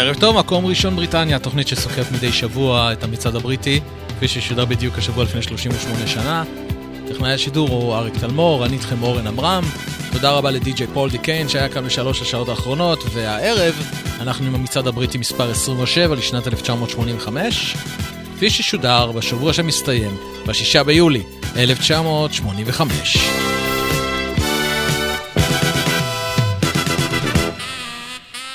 ערב טוב, מקום ראשון בריטניה, תוכנית שסוקרת מדי שבוע את המצעד הבריטי, כפי ששודר בדיוק השבוע לפני 38 שנה. טכנאי השידור הוא אריק תלמור, אני איתכם אורן עמרם. תודה רבה לדי.ג'יי פול דיקיין שהיה כאן בשלוש השעות האחרונות, והערב אנחנו עם המצעד הבריטי מספר 27 לשנת 1985, כפי ששודר בשבוע שמסתיים, ב-6 ביולי 1985.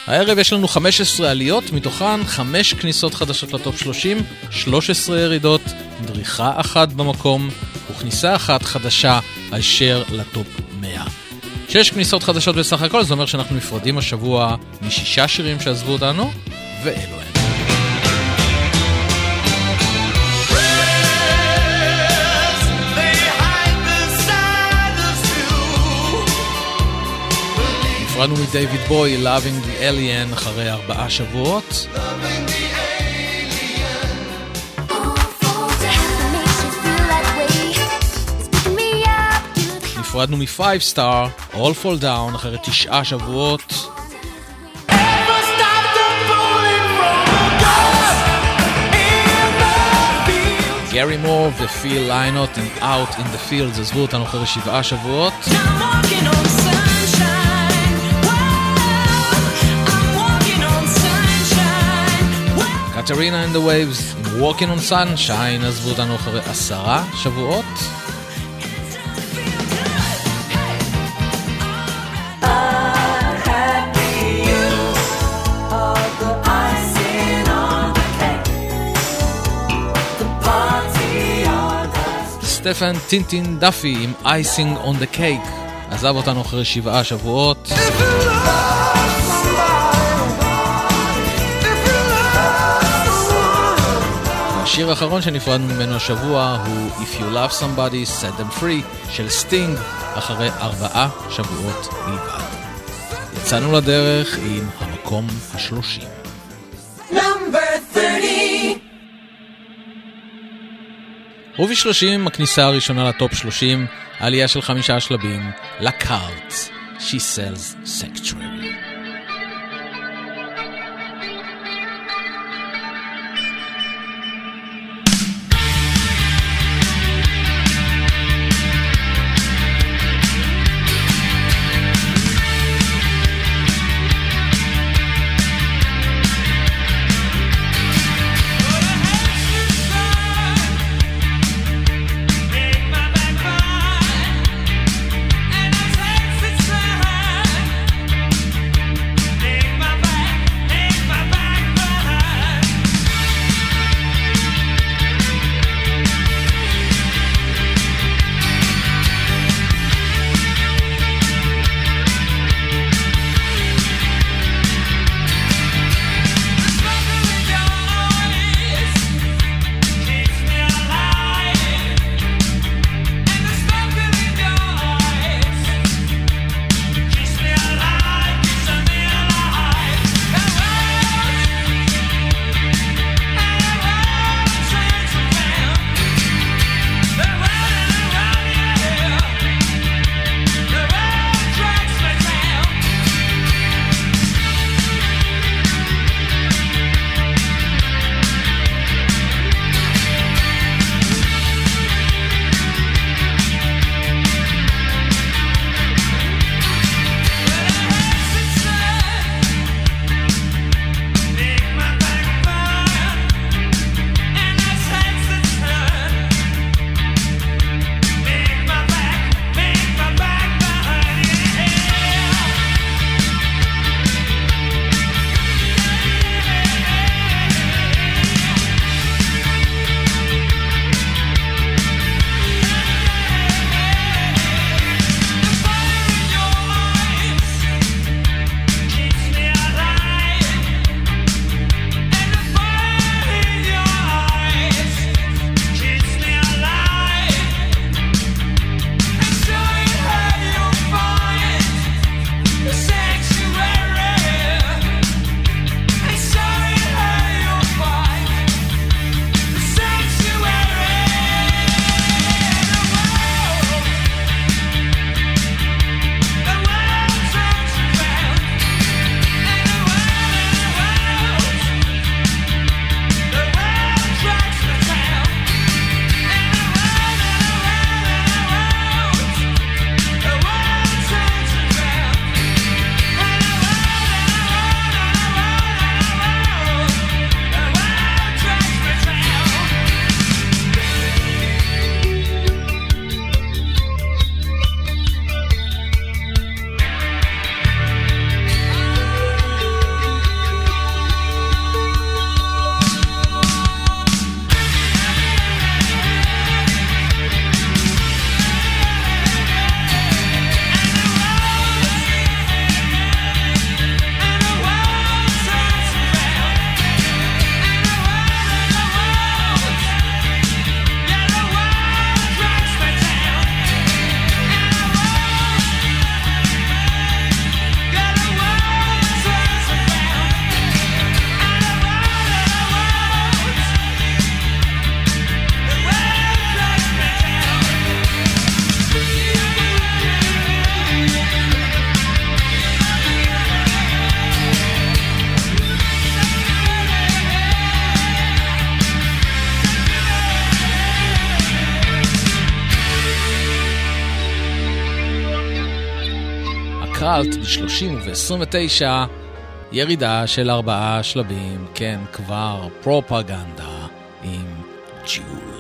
הערב יש לנו 15 עליות, מתוכן 5 כניסות חדשות לטופ 30, 13 ירידות, דריכה אחת במקום וכניסה אחת חדשה הישר לטופ 100. 6 כניסות חדשות בסך הכל, זה אומר שאנחנו נפרדים השבוע משישה שירים שעזבו אותנו, ואלו הם. נפרדנו מדייוויד בוי, Loving the Alien, אחרי ארבעה שבועות. נפרדנו מ-5 star, All Fall Down, אחרי תשעה שבועות. גרי מור ופיל ליינות עם Out in the Fields עזבו אותנו אחרי שבעה שבועות. קטרינה and the Waves Walking on Sunshine עזבו אותנו אחרי עשרה שבועות. סטפן טינטין דאפי עם אייסינג און דה קייק עזב אותנו אחרי שבעה שבועות. השיר האחרון שנפרדנו ממנו השבוע הוא If You Love Somebody, Set Them Free של סטינג אחרי ארבעה שבועות בלבד. יצאנו לדרך עם המקום השלושים. רובי 30, הכניסה הראשונה לטופ 30, עלייה של חמישה שלבים, ל The Cult, She Sells Sanctuary. התחלת ב-30 וב-29, ירידה של ארבעה שלבים, כן, כבר פרופגנדה עם ג'ול.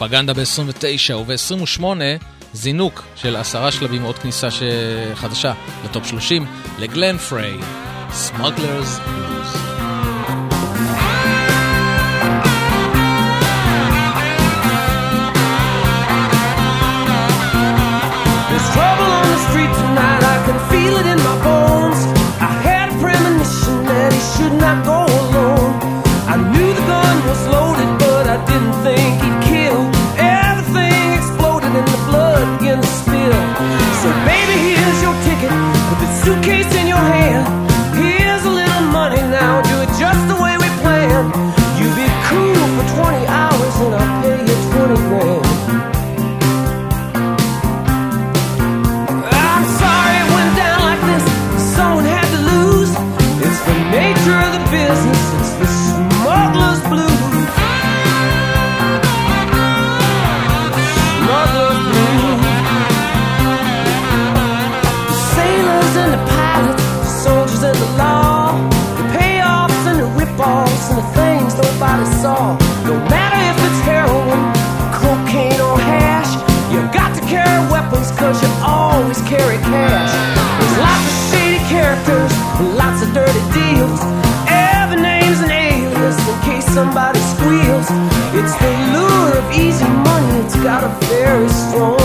פרופגנדה ב-29 וב-28 זינוק של עשרה שלבים, עוד כניסה חדשה לטופ 30 לגלן פריי, סמוגלרס בלוז. feel it in my bones. I had a premonition that he should not go somebody squeals. It's the lure of easy money, it's got a very strong.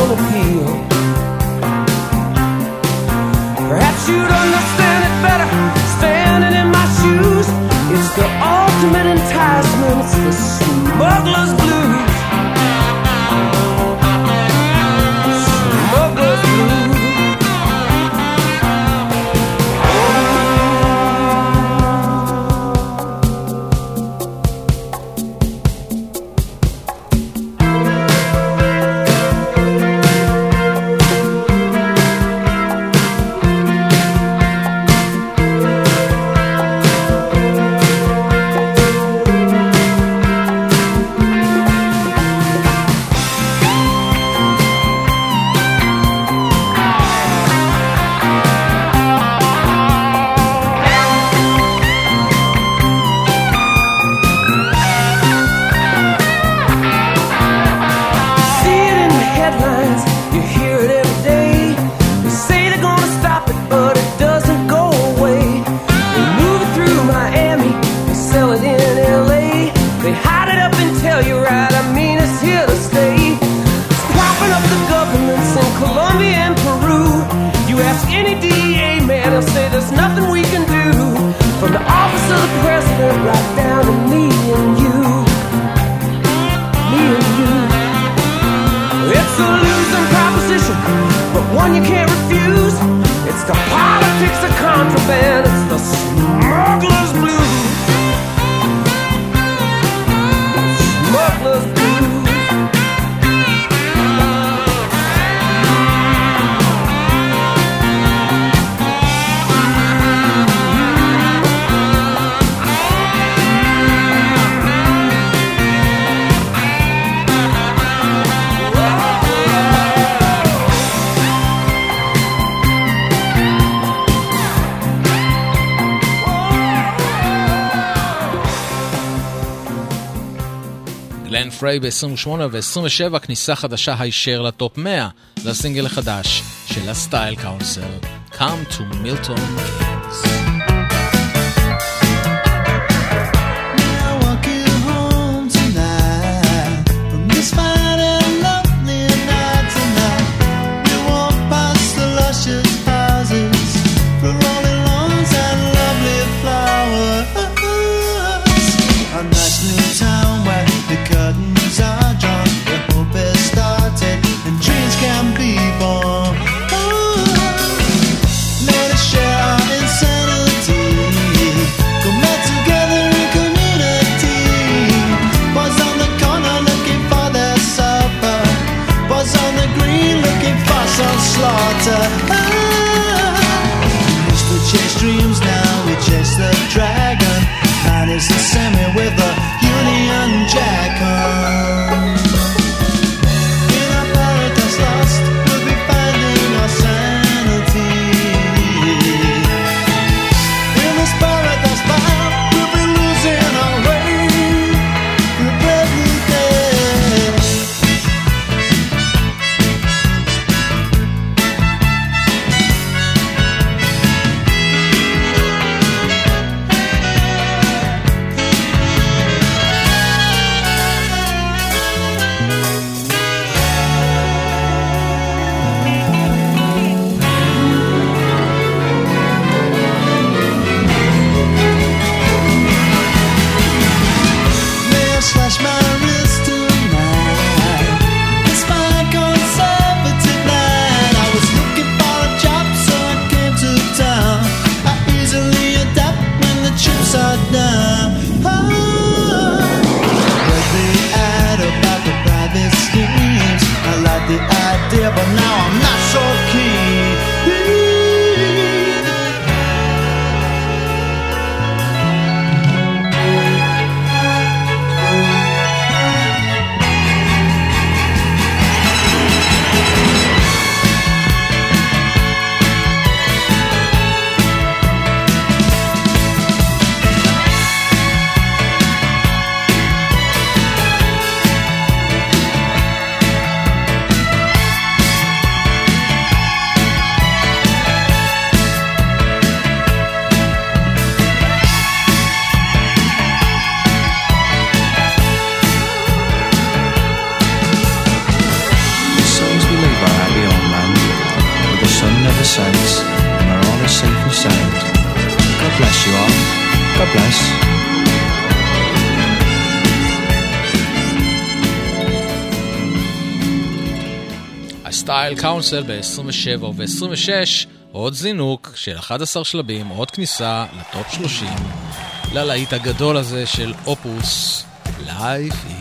פליי ב-28 ו-27 כניסה חדשה הישר לטופ 100 לסינגל החדש של הסטייל קאונסר, Come to Milton. קאונסל ב-27 וב-26 עוד זינוק של 11 שלבים, עוד כניסה לטופ 30 ללהיט הגדול הזה של אופוס Life.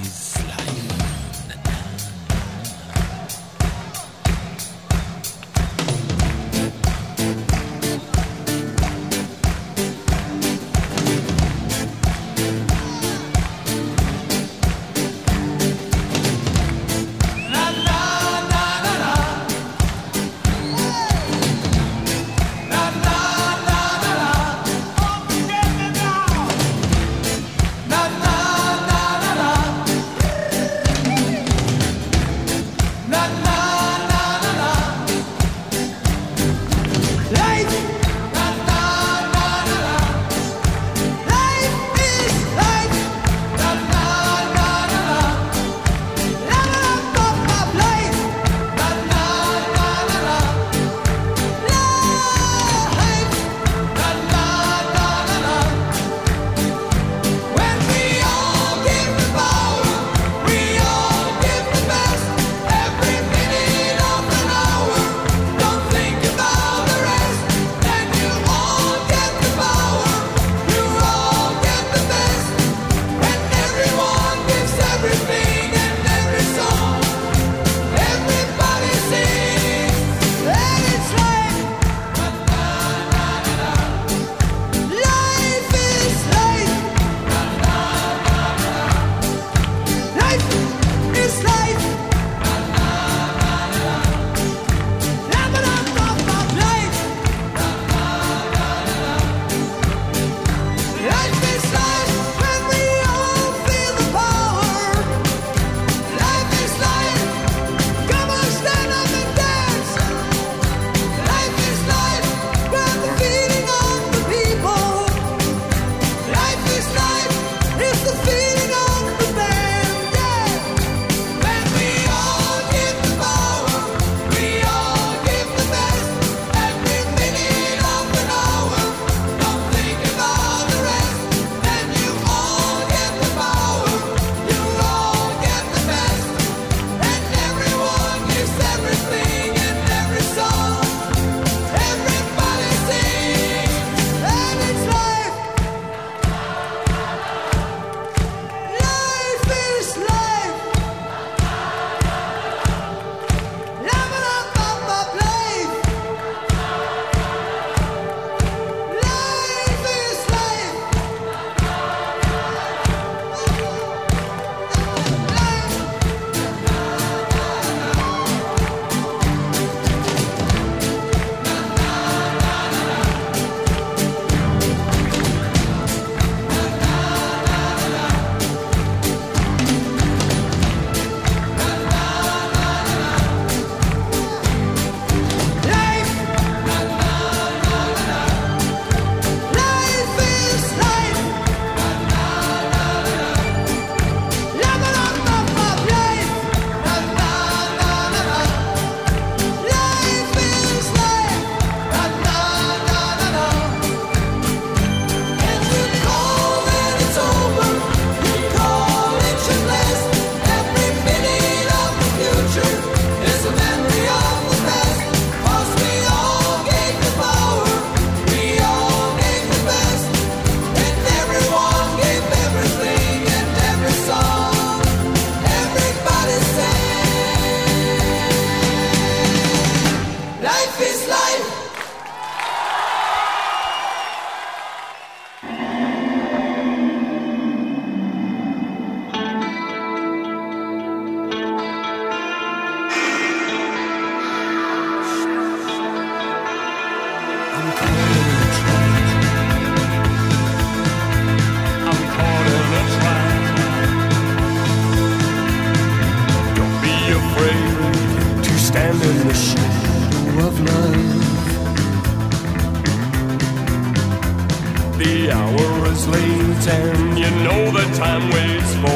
time waits for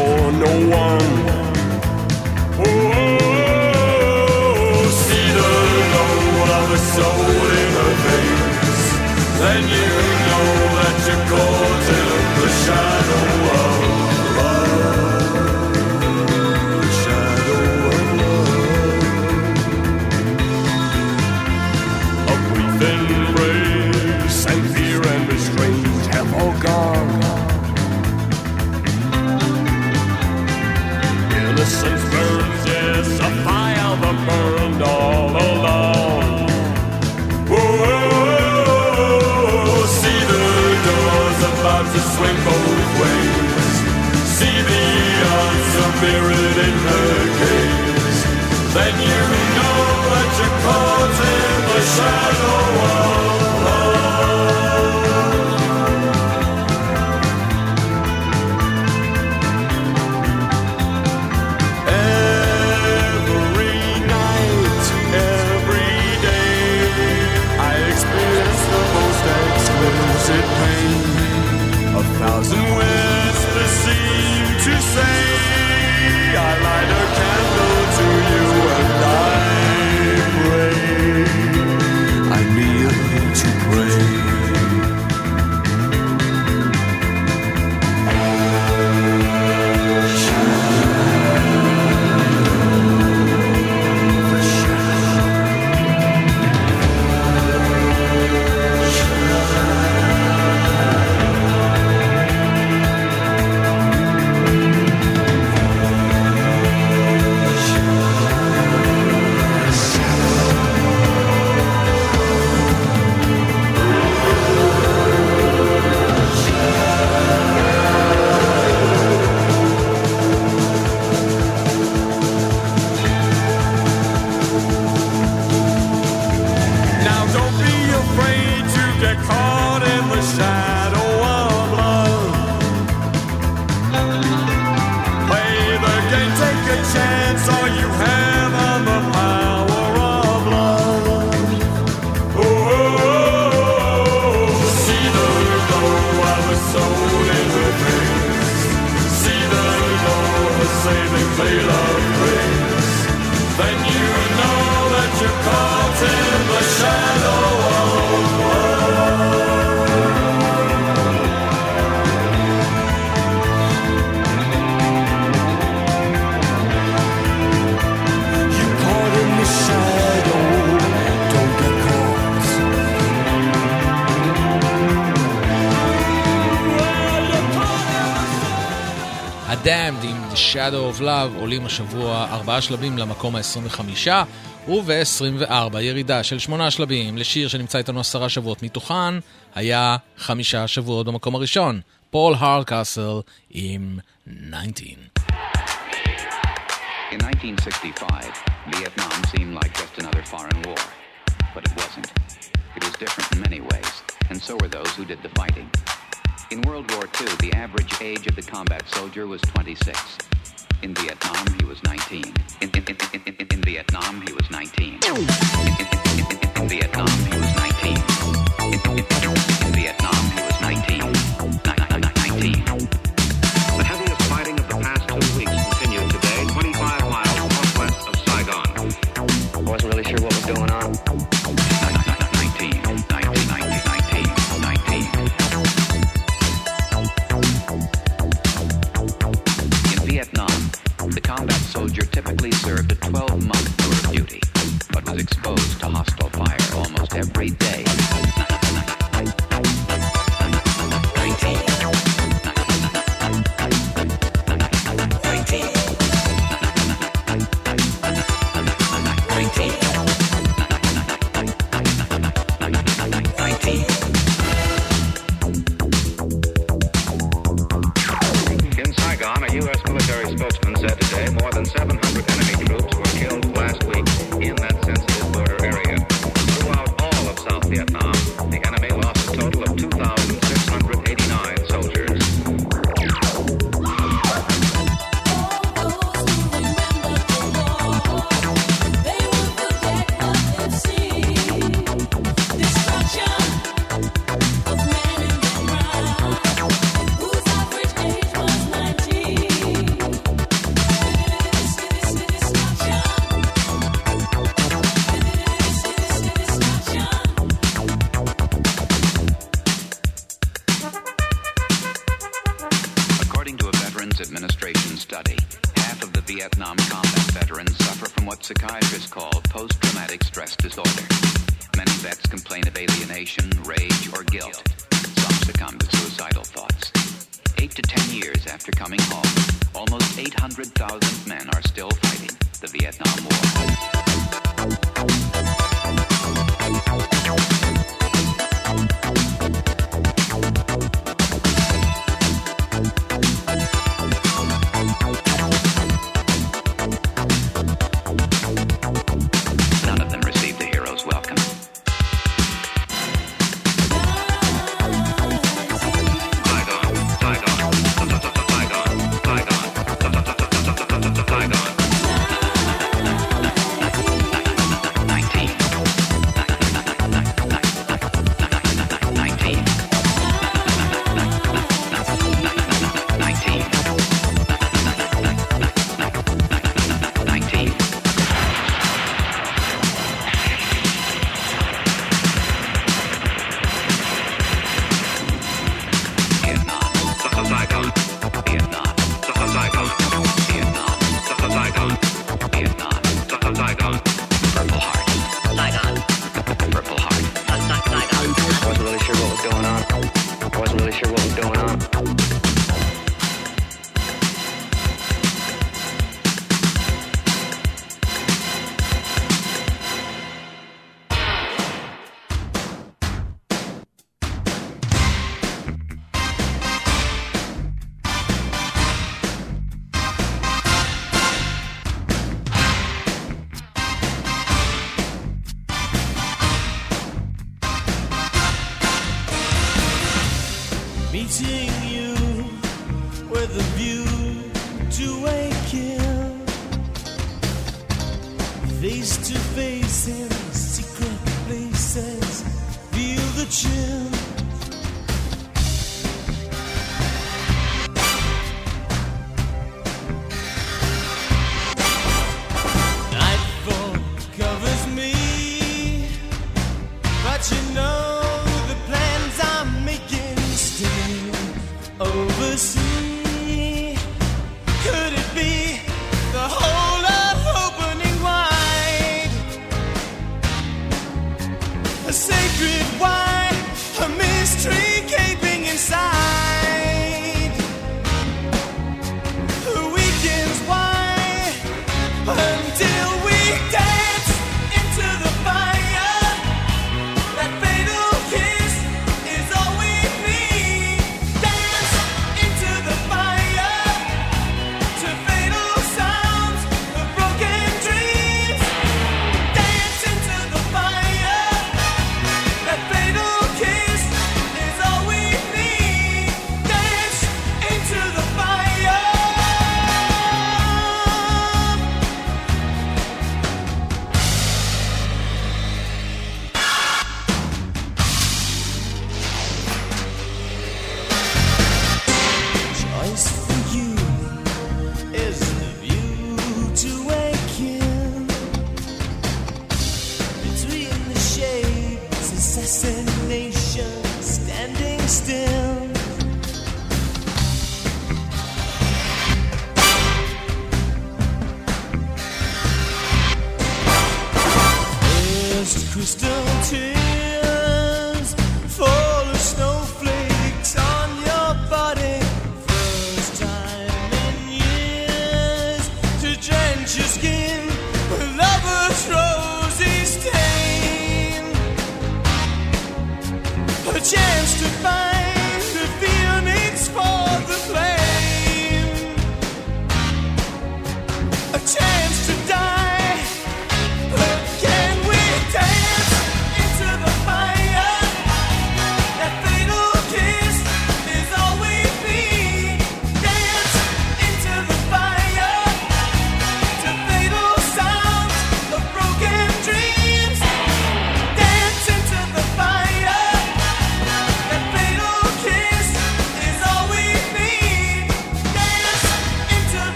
Shadow of Love עולים השבוע ארבעה שלבים למקום ה-25 וב-24 ירידה של שמונה שלבים לשיר שנמצא איתנו עשרה שבועות מתוכן, היה חמישה שבועות במקום הראשון, פול הרקאסל עם 19. In 1965, In World War II, the average age of the combat soldier was 26. In Vietnam, he was 19. In, in, in, in Vietnam, he was 19. In Vietnam, he was 19. In Vietnam, he was 19. 19. The heaviest fighting of the past two weeks continued today, 25 miles northwest of Saigon. Wasn't really sure what was going on.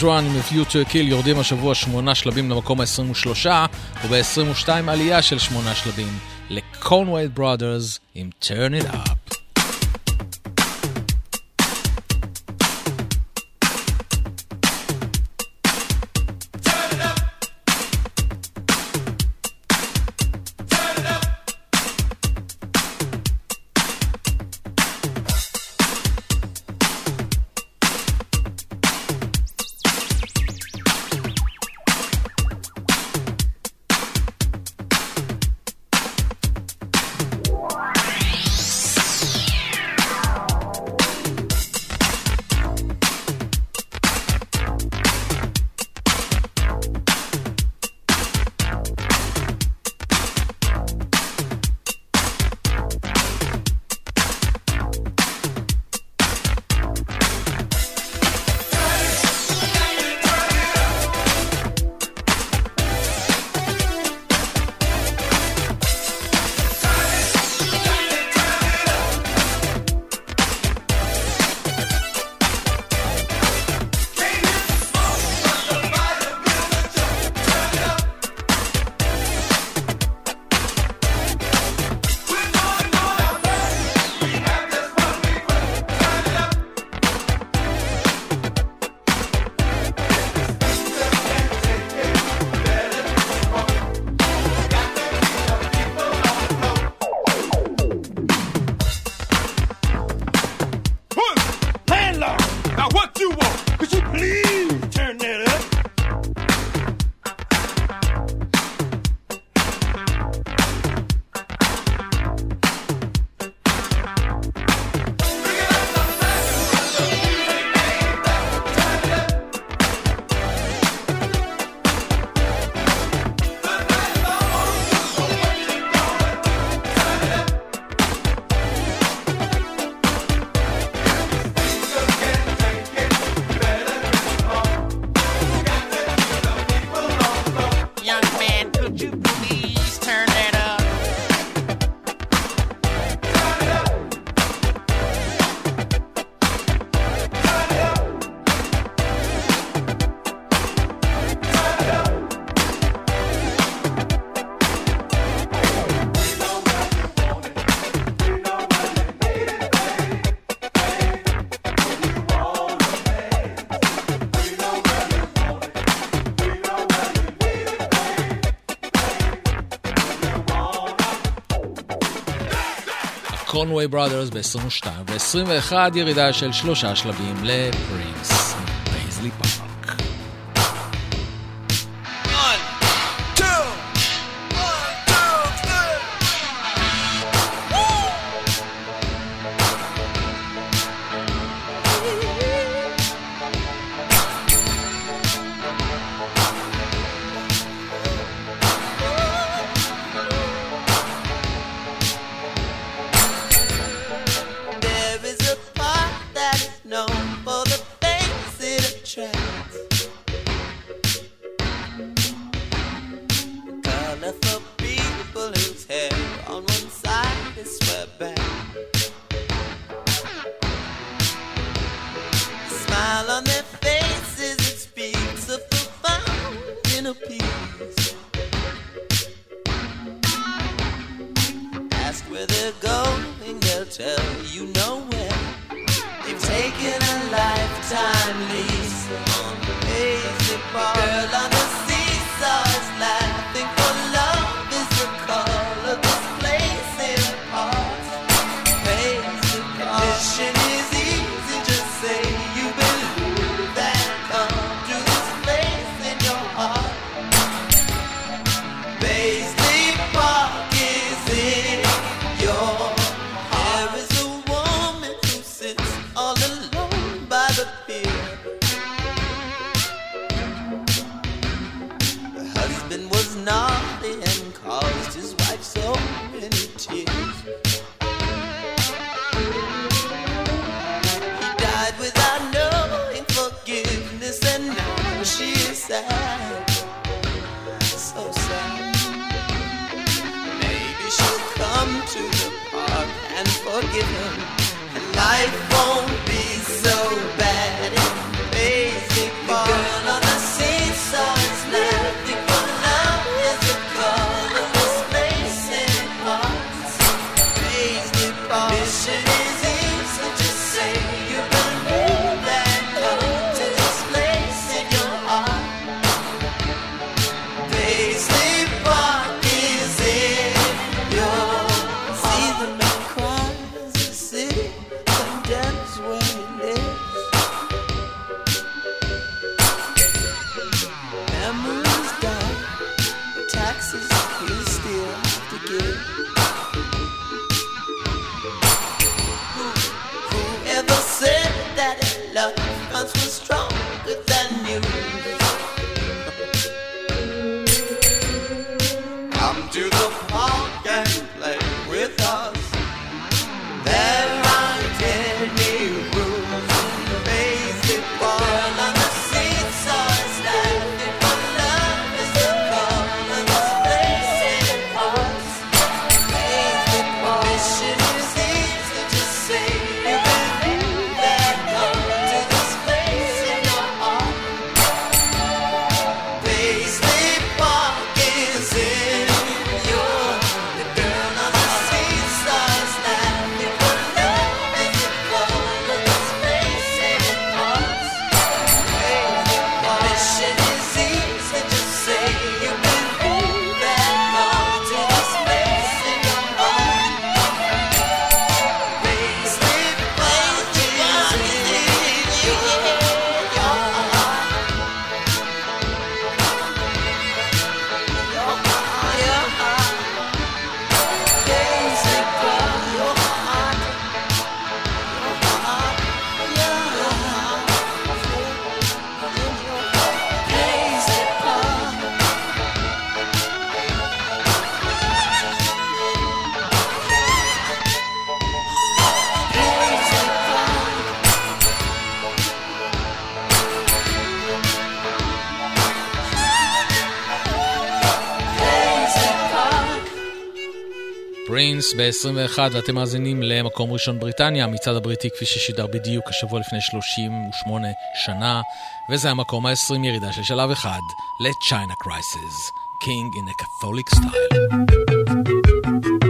run Run עם Future Kill יורדים השבוע שמונה שלבים למקום ה-23 וב-22 עלייה של שמונה שלבים לקונווייד ברודרס עם Turn It Up. קונווי בראדרס ב-22, ו-21 ירידה של שלושה שלבים לפרינס. ב-21 ואתם מאזינים למקום ראשון בריטניה, המצעד הבריטי כפי ששידר בדיוק השבוע לפני 38 שנה, וזה המקום ה-20 ירידה של שלב אחד ל-China Crisis, King in a Catholic Style.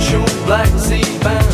True black sea band.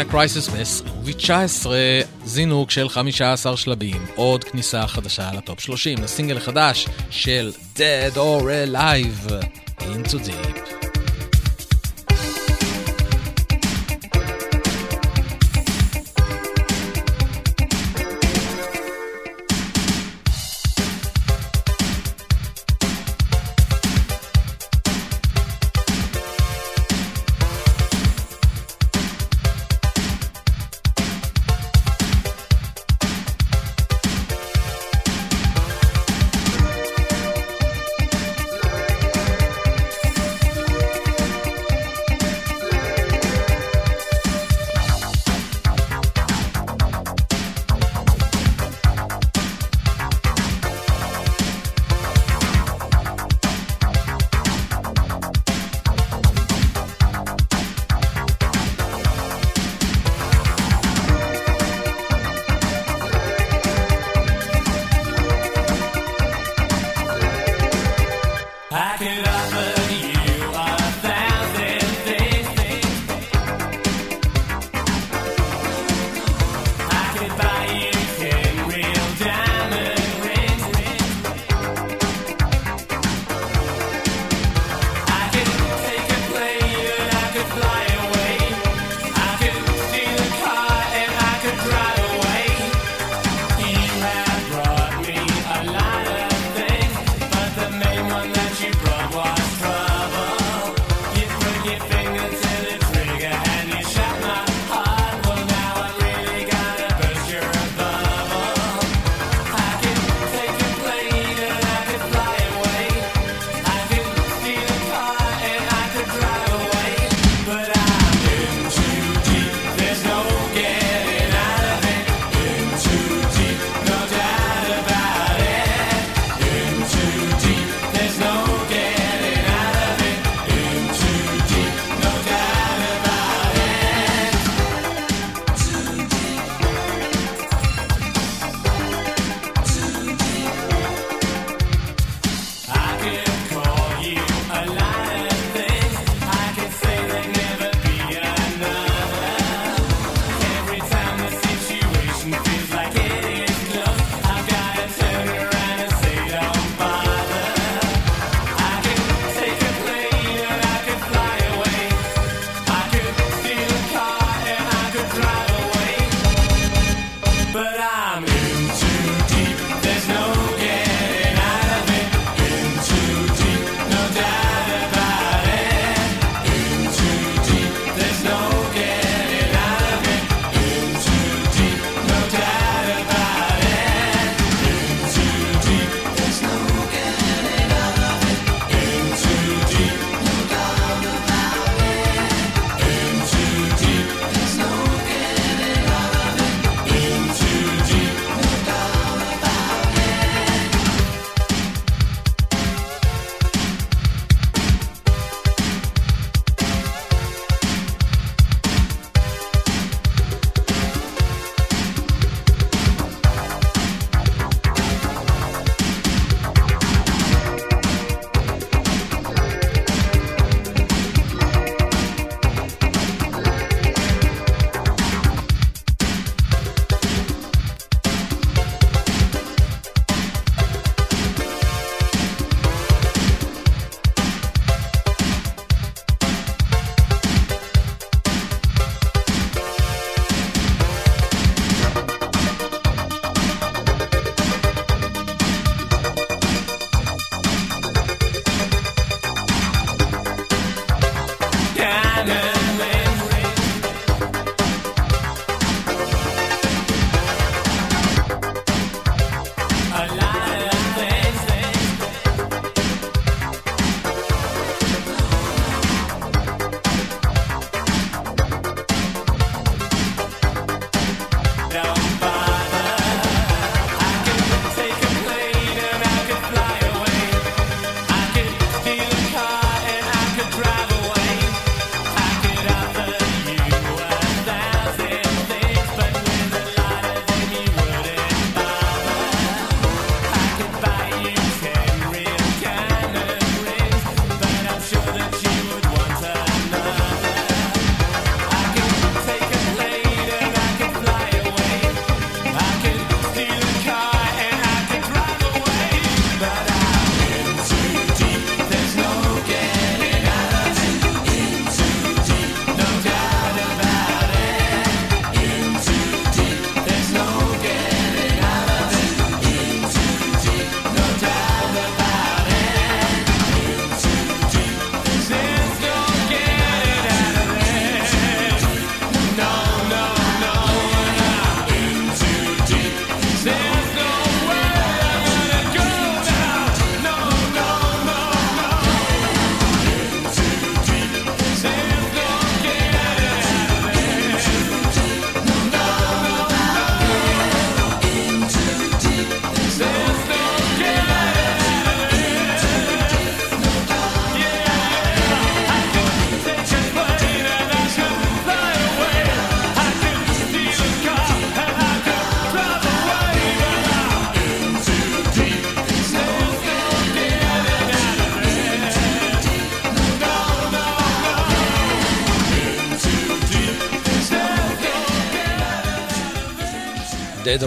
אוקראינה קרייסיס ב-2019, זינוק של 15 שלבים, עוד כניסה חדשה לטופ 30, לסינגל החדש של Dead or Alive, Into Deep.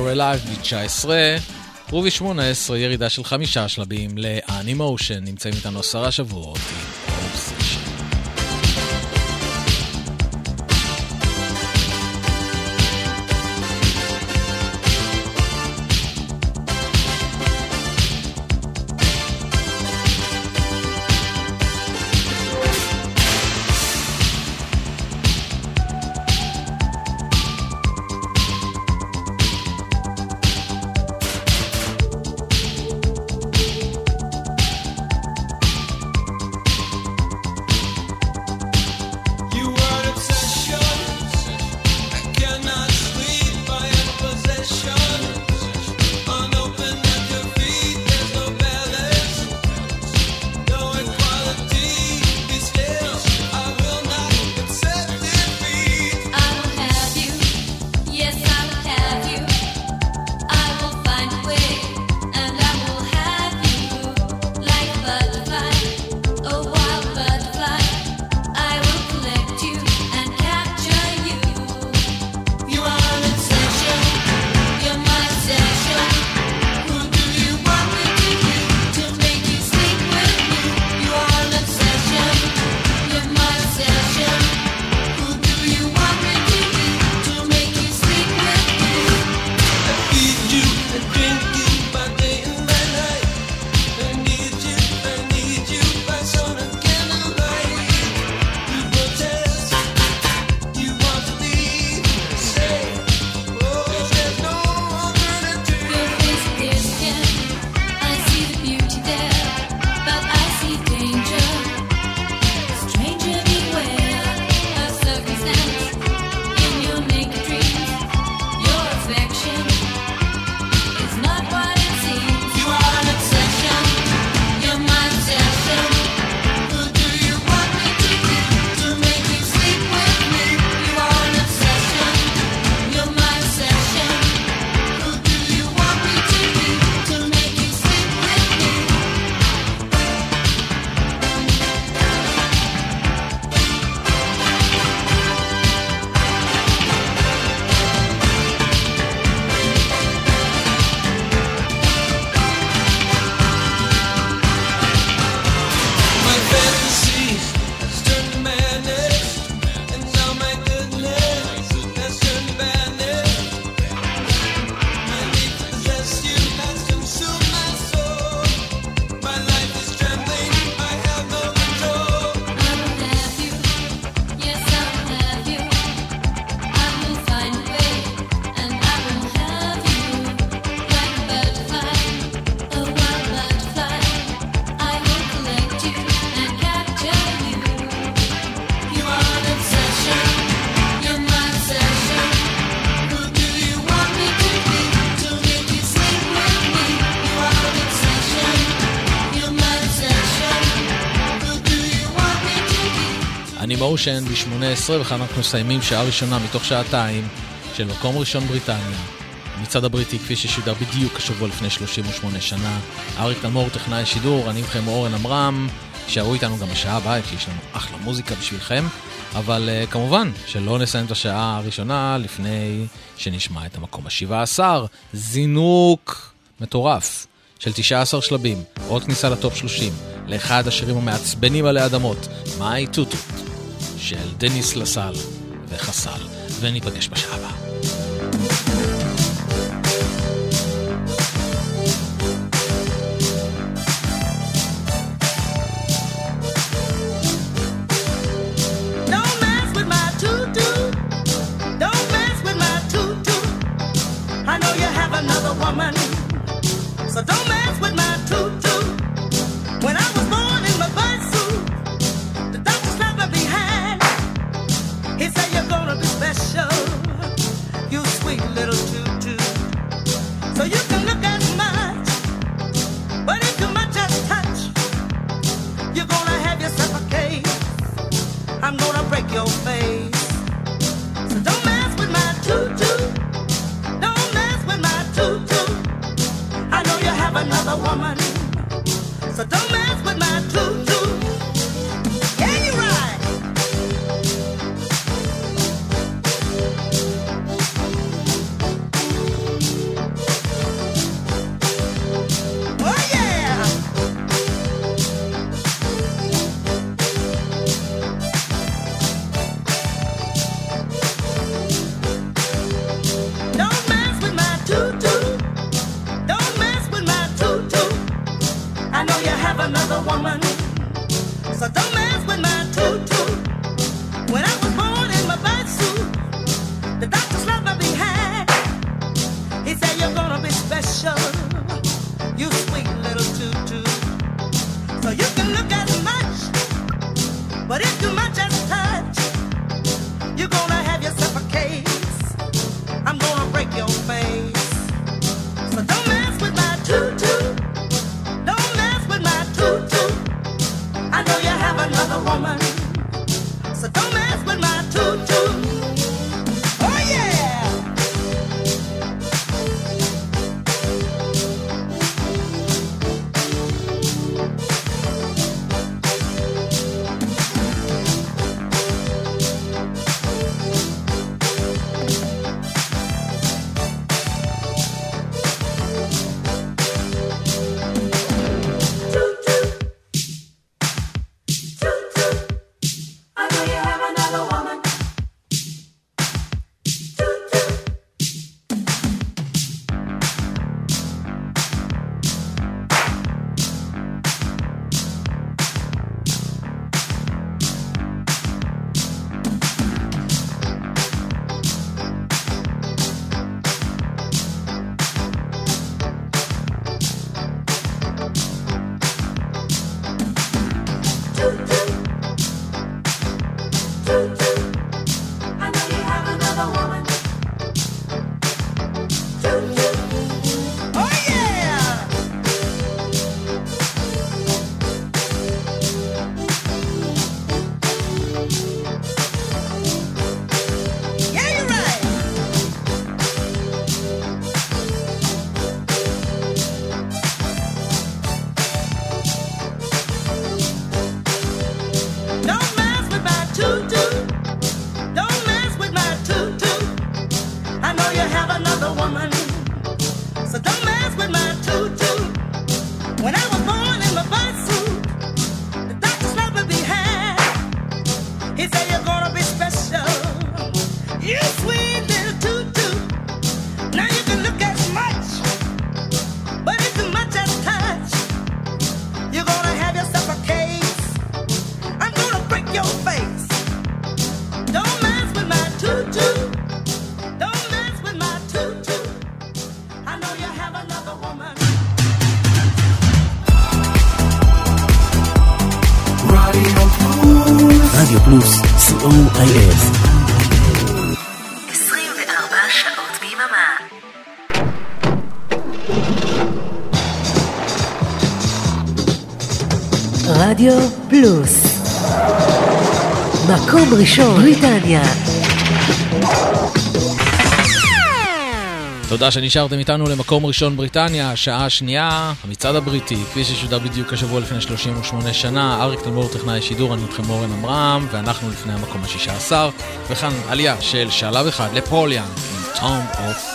You're Alive מ-19, רובי 18, ירידה של חמישה שלבים לאנימושן, נמצאים איתנו עשרה שבועות. אושן ב-18 ואנחנו מסיימים שעה ראשונה מתוך שעתיים של מקום ראשון בריטניה. מצד הבריטי כפי ששודר בדיוק השבוע לפני 38 שנה. אריק תלמור, טכנאי השידור, אני מכם אורן עמרם. שערו איתנו גם בשעה הבאה, כי יש לנו אחלה מוזיקה בשבילכם. אבל uh, כמובן שלא נסיים את השעה הראשונה לפני שנשמע את המקום ה-17. זינוק מטורף של 19 שלבים, עוד כניסה לטופ 30, לאחד השירים המעצבנים עלי אדמות, מיי טוטו. של דניס לסל וחסל, וניפגש בשעה. רדיו פלוס. מקום ראשון, בריטניה. תודה שנשארתם איתנו למקום ראשון בריטניה, שעה שנייה, המצעד הבריטי, כפי ששודר בדיוק השבוע לפני 38 שנה, אריק תלמור טכנאי שידור, אני איתכם אורן עמרם, ואנחנו לפני המקום ה-16, וכאן עלייה של שלב אחד לפוליאן עם טום אוף.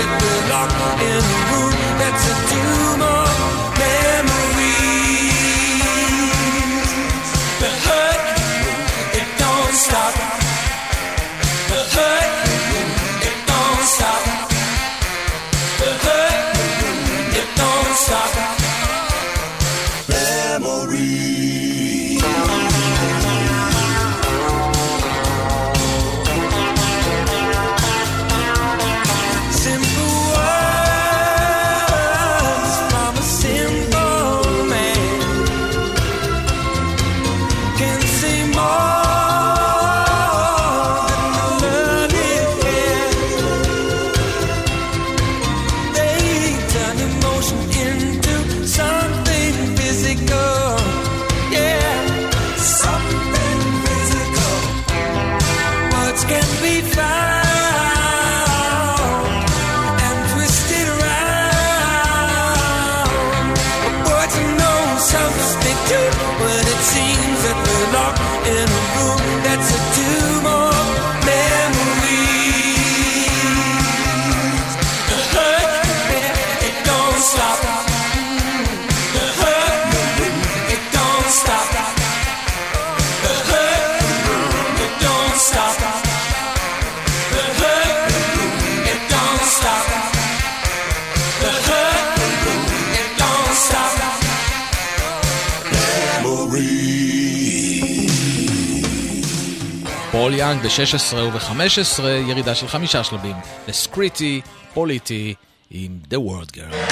that belong in the room. That's a tumor. יאנג ב-16 וב-15, ירידה של חמישה שלבים. לסקריטי, פוליטי, עם The World Girl.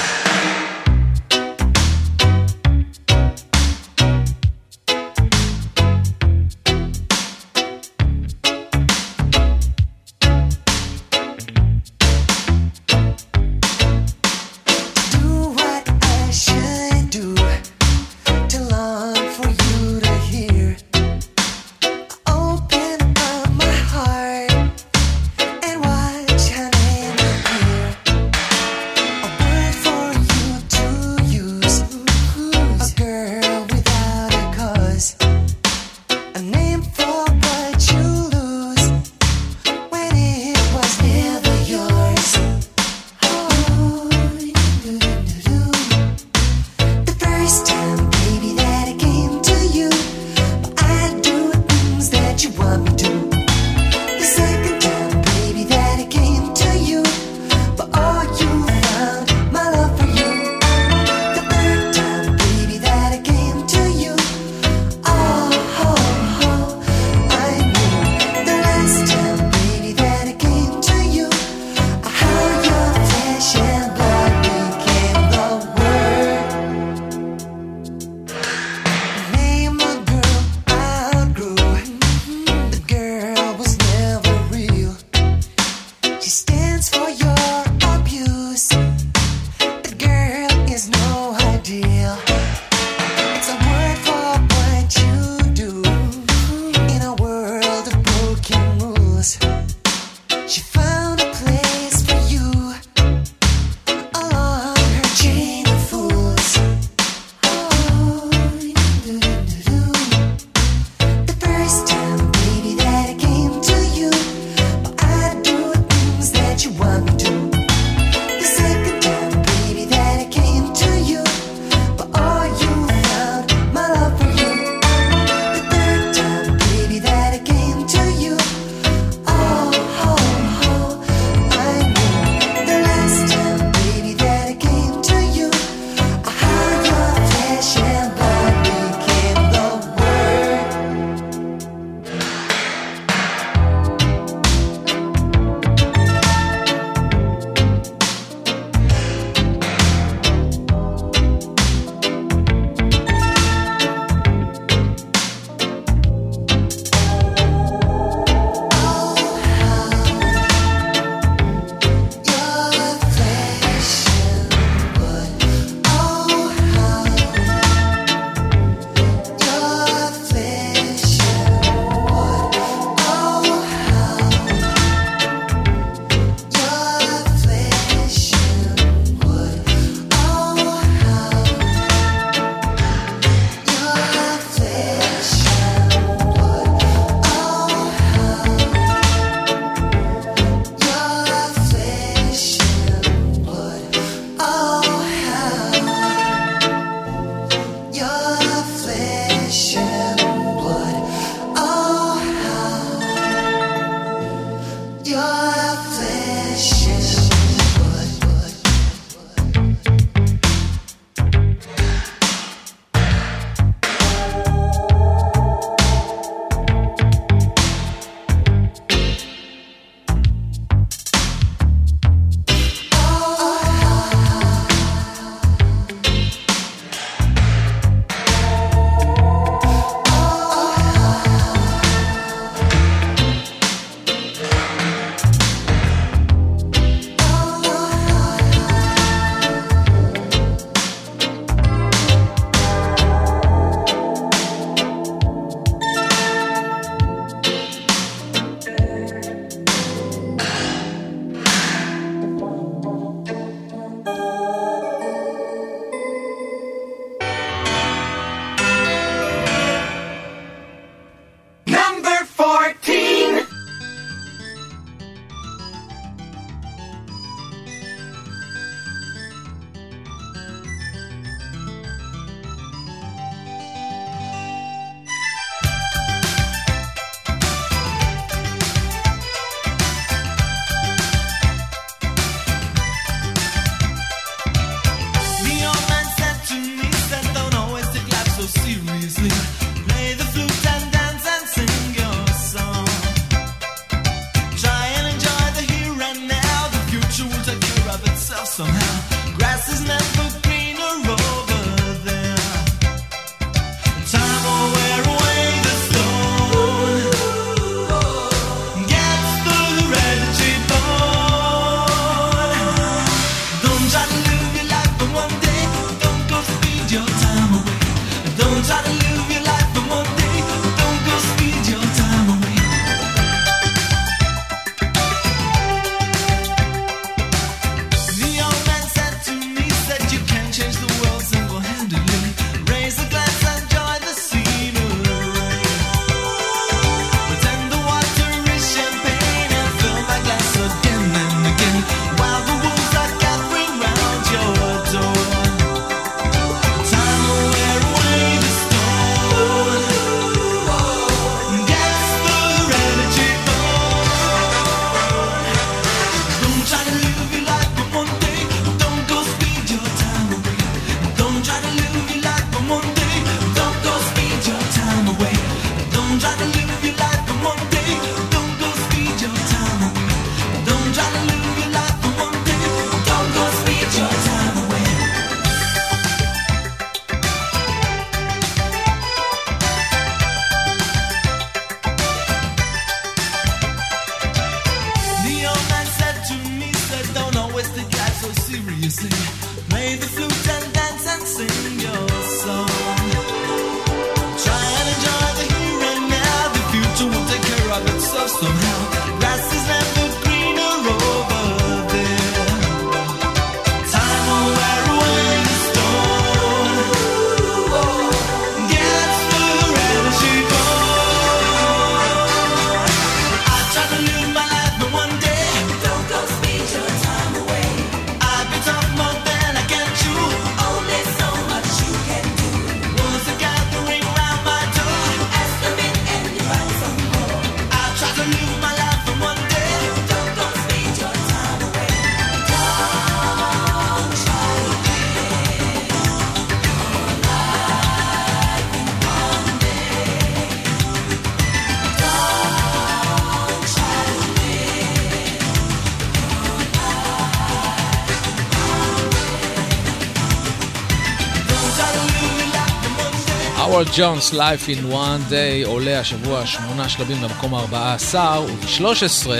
Our Jones Life in One Day עולה השבוע שמונה שלבים למקום ה-14 וב-13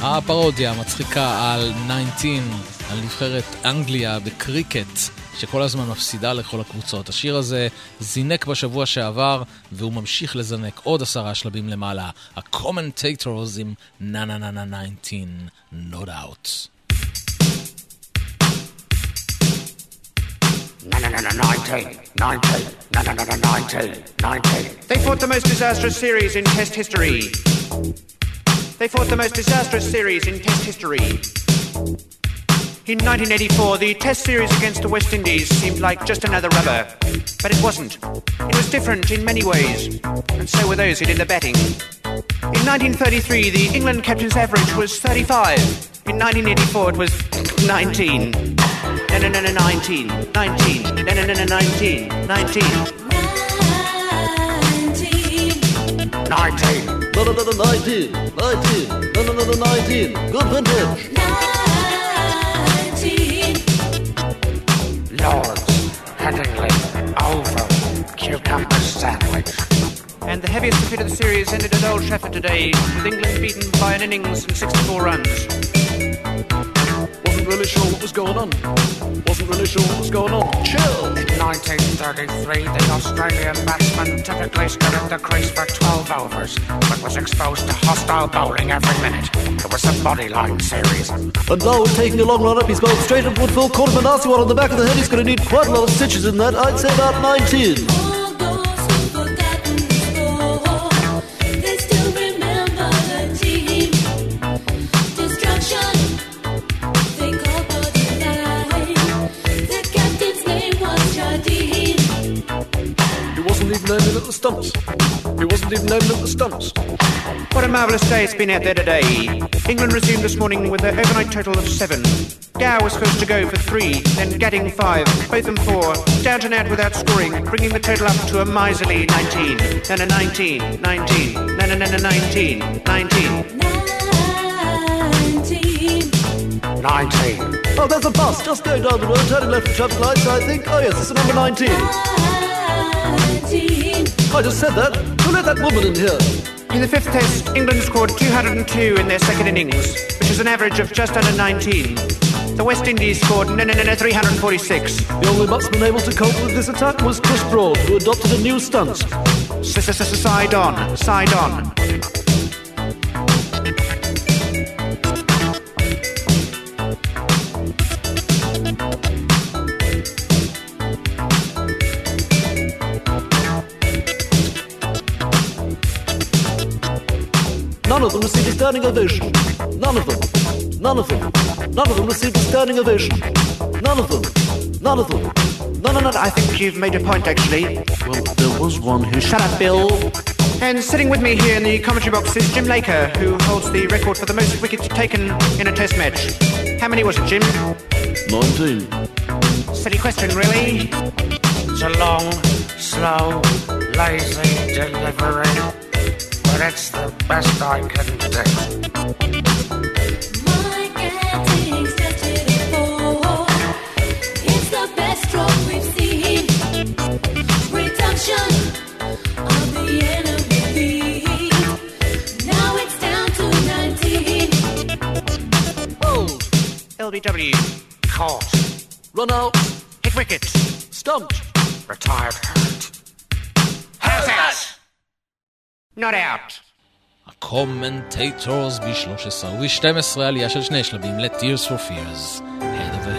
הפרודיה המצחיקה על 19, על נבחרת אנגליה בקריקט שכל הזמן מפסידה לכל הקבוצות. השיר הזה זינק בשבוע שעבר והוא ממשיך לזנק עוד עשרה שלבים למעלה. ה-commentators עם נה נה נה נה 19, no doubt. No, no, no, no, 19, 19, no, no, no, no, 19, 19. They fought the most disastrous series in Test history. They fought the most disastrous series in Test history. In 1984, the Test series against the West Indies seemed like just another rubber. But it wasn't. It was different in many ways. And so were those who did the betting. In 1933, the England captain's average was 35. In 1984, it was 19. No, no, no, no, 19. 19. No, no, no, no, 19. 19. 19. No, no, no, no, 19. 19. No, no, no, no, 19. Good vintage. Lords, Headingley, Oval, Cucumber Sandwich. And the heaviest defeat of the series ended at Old Trafford today, with England beaten by an innings and 64 runs. Wasn't really sure what was going on. Wasn't really sure what was going on. Chill. In 1933, the Australian batsman typically stood at the crease for 12 overs, but was exposed to hostile bowling every minute. It was a bodyline series. And now taking a long run up. He's bowled straight at Woodville. Caught him a nasty one on the back of the head. He's going to need quite a lot of stitches in that. I'd say about 19. Stumps. He wasn't even aiming at the stumps. What a marvellous day it's been out there today. England resumed this morning with an overnight total of seven. Gow was first to go for three, then Gadding five, Botham four, Downton out without scoring, bringing the total up to a miserly 19. Then a 19, 19, then a, then a 19, 19. 19. Oh, there's a bus just going down the road, turning left for traffic lights, I think. Oh, yes, it's the number 19. I just said that. Who let that woman in here? In the fifth test, England scored 202 in their second innings, which is an average of just under 19. The West Indies scored no, no, no, no, 346. The only batsman able to cope with this attack was Chris Broad, who adopted a new stunt. Side on, side on. None of them received a standing ovation. None of them. None of them. None of them received a standing ovation. None of them. None of them. No, no, no, I think you've made a point, actually. Well, there was one who Shut up, Bill. And sitting with me here in the commentary box is Jim Laker, who holds the record for the most wickets taken in a test match. How many was it, Jim? 19. Silly question, really. It's a long, slow, lazy delivery, it's the best I can do. My before. It's the best we've seen. Reduction of the enemy lead. Now it's down to 19. Hold. LBW. Caught. Run out. Hit wicket. Stumped. Retired hurt. How's that? Not out. הקומנטייטורס ב-13 וב-12 עלייה של שני שלבים ל-Tears for Fears. Head over heels.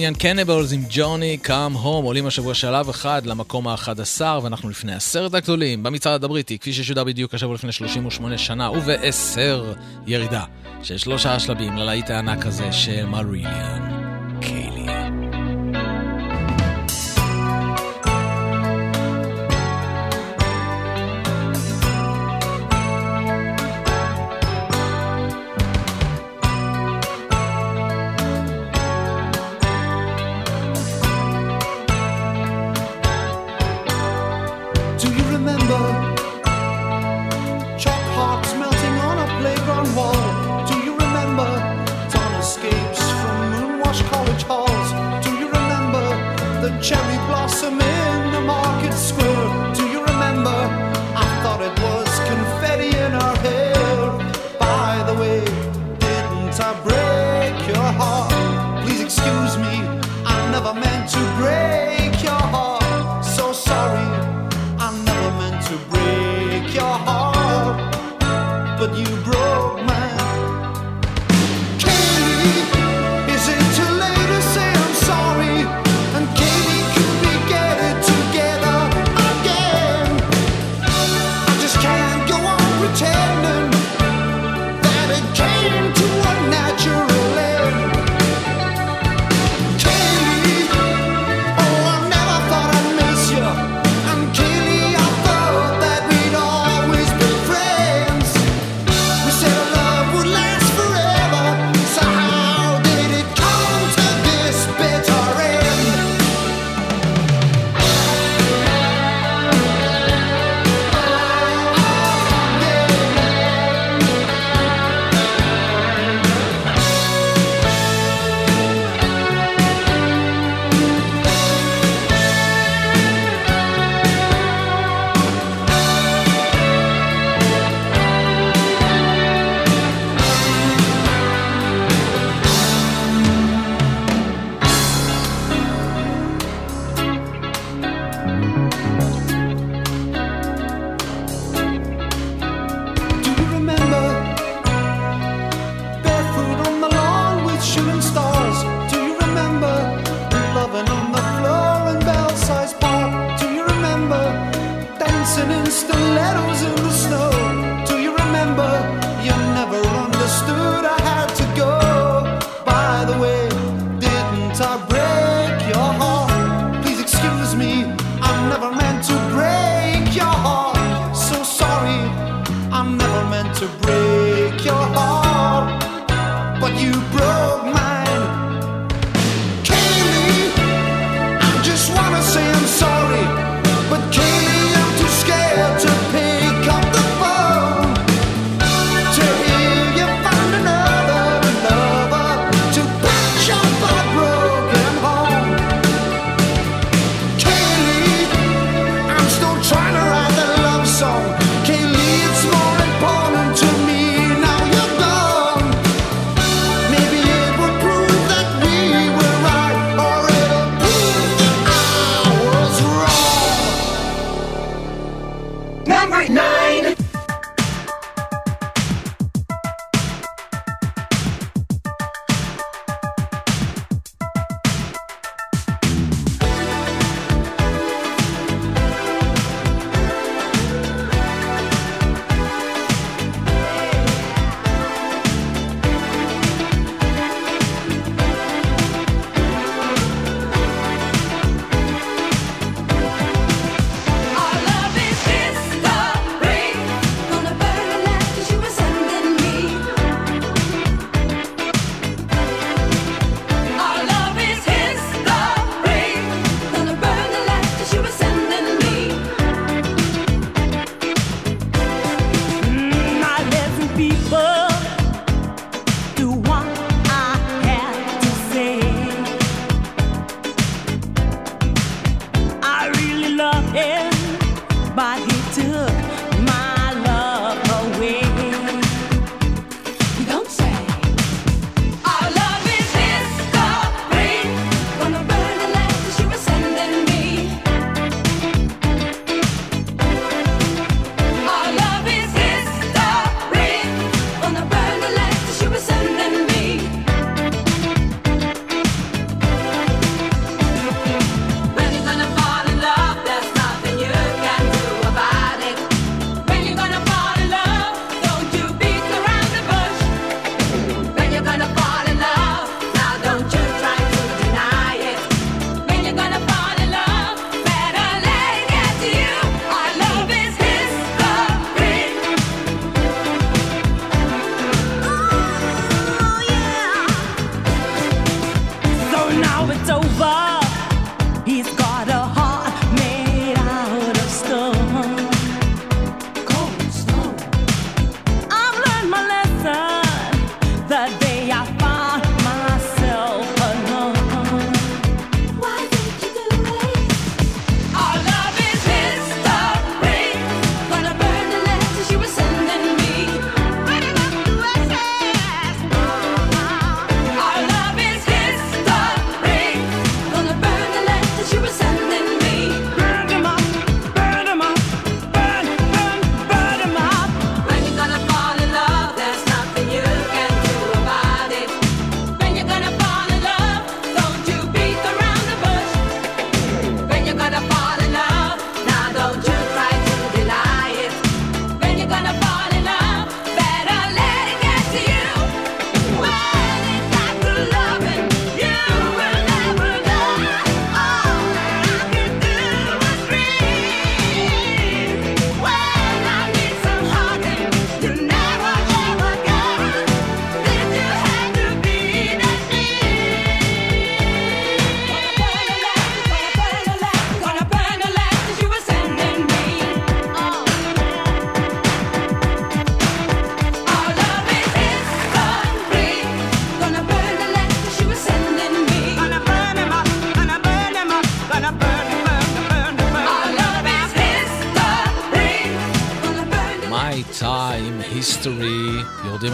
העניין, קניבלס עם ג'וני קאם הום עולים השבוע שלב אחד למקום ה-11 ואנחנו לפני עשרת הגדולים במצעד הבריטי, כפי ששודר בדיוק השבוע לפני 38 שנה, ובעשר ירידה של שלושה שלבים ללהיט הענק הזה של מריליאן.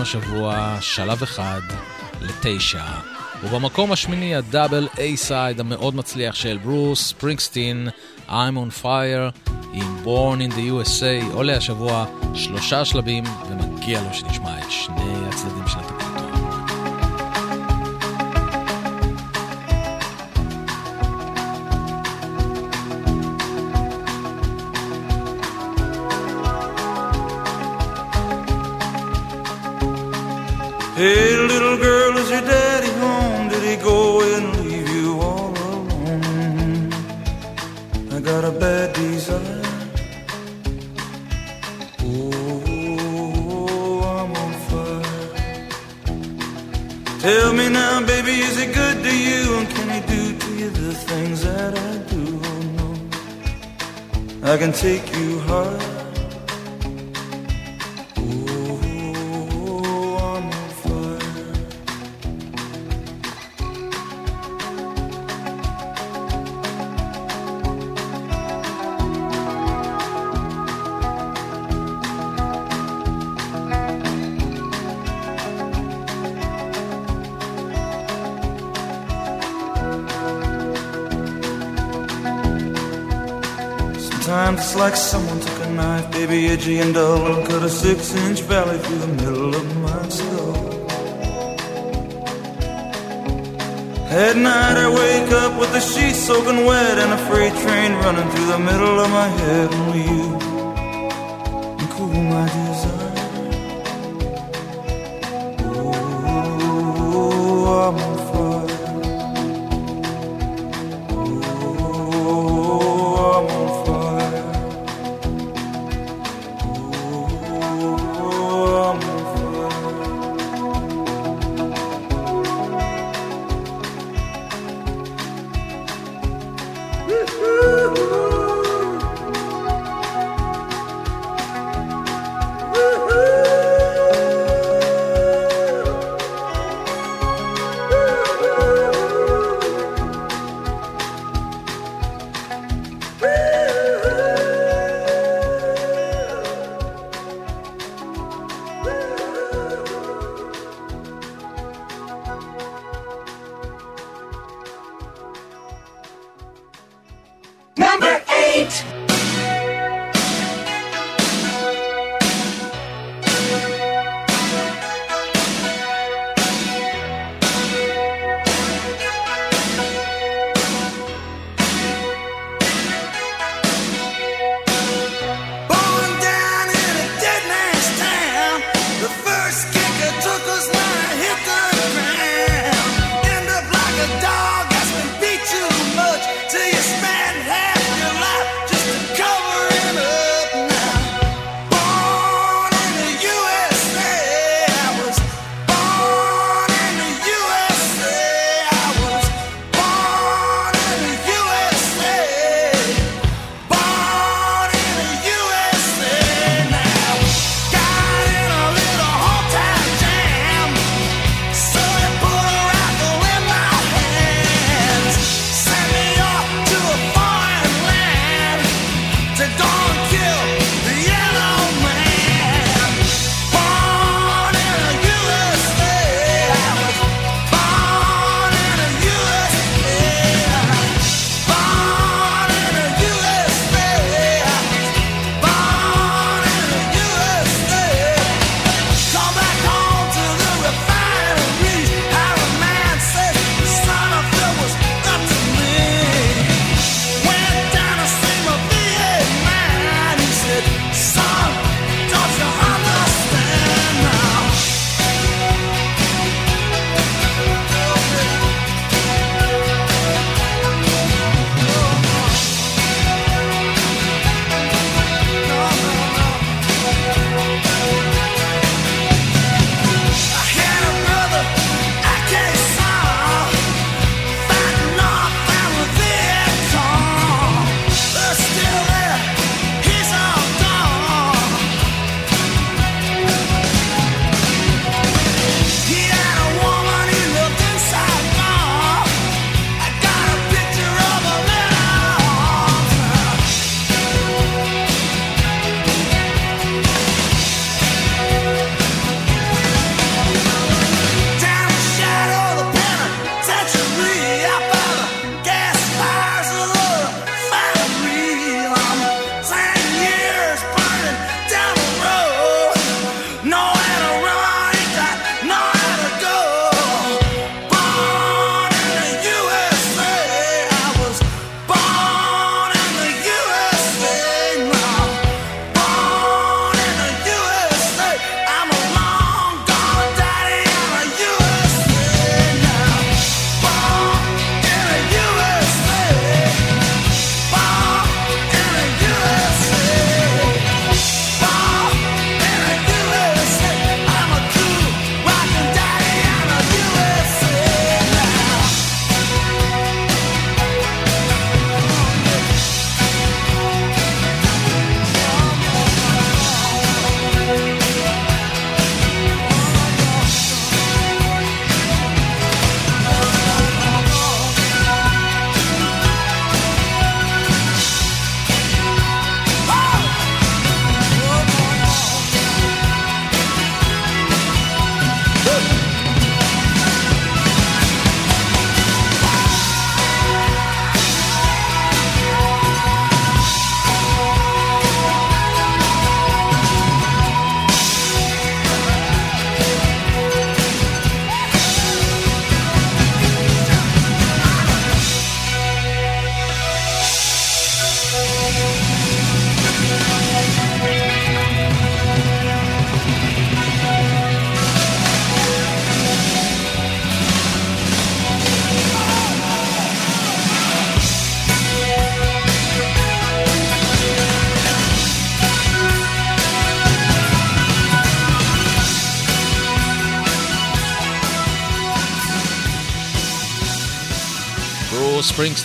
השבוע שלב אחד לתשע, ובמקום השמיני הדאבל איי-סייד המאוד מצליח של ברוס ספרינגסטין, I'm on fire in Born in the USA, עולה השבוע שלושה שלבים, ומגיע לו שנשמע את שני הצדדים של התקציב. Hey. strange valley through the middle of my skull. At night I wake up with the sheets soaking wet and a freight train running through the middle of my head.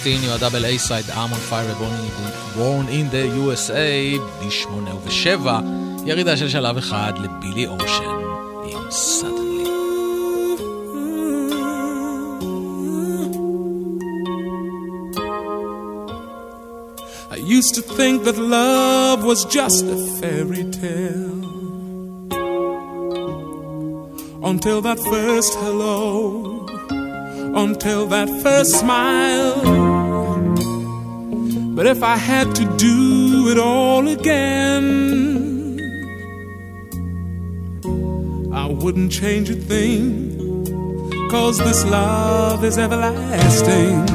I יועדה אמון פייר ובורן אין דה USA ב-87, ירידה של שלב אחד לבילי אושן עם used to think that love was just a fairy tale. Until that first hello, until that first smile. But if I had to do it all again, I wouldn't change a thing. Cause this love is everlasting.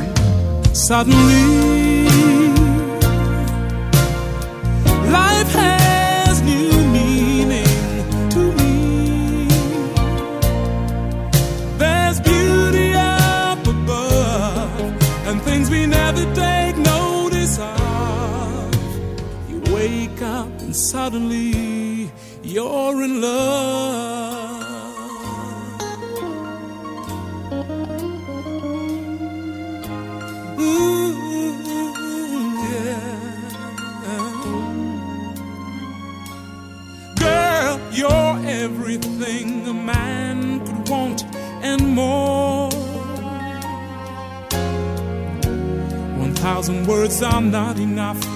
Suddenly, suddenly you're in love. Ooh, yeah. Girl, you're everything a man could want and more. One thousand words are not enough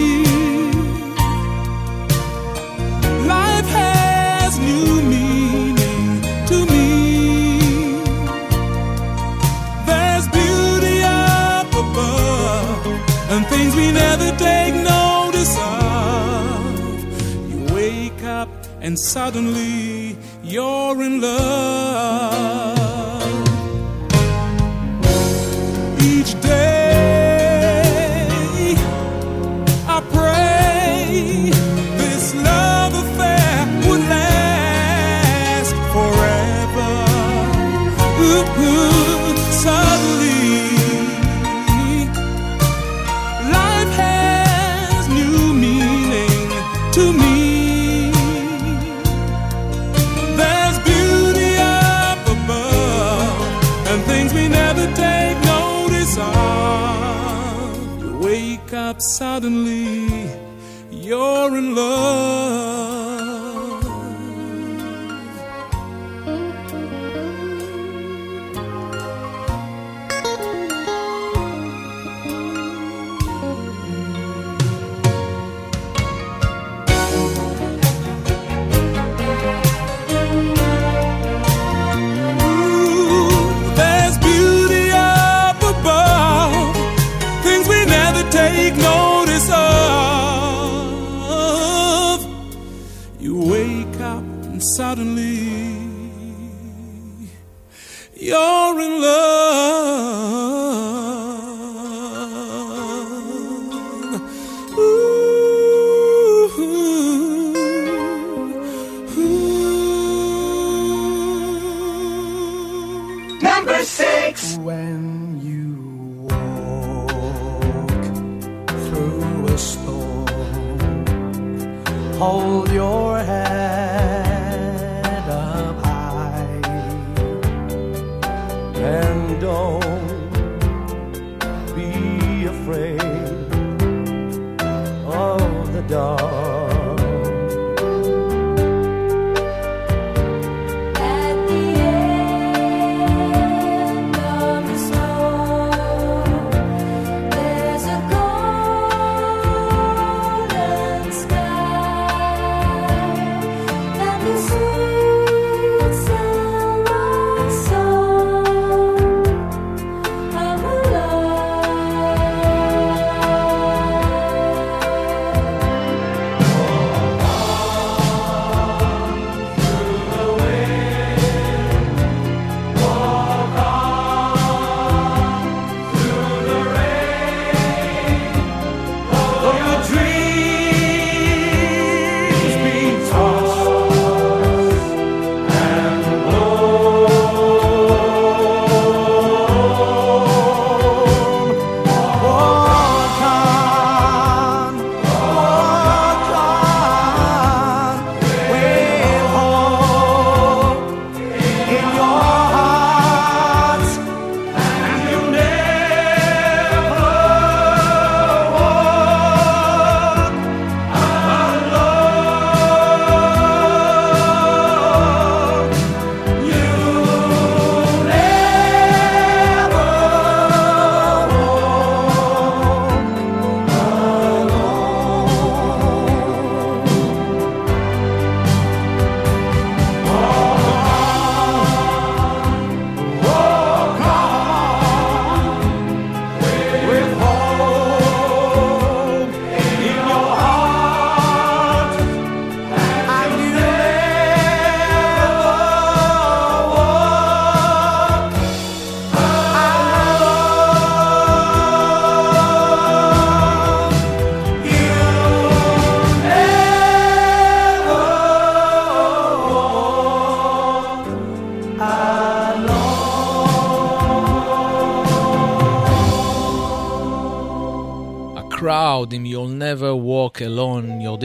and suddenly you're in love. Oh.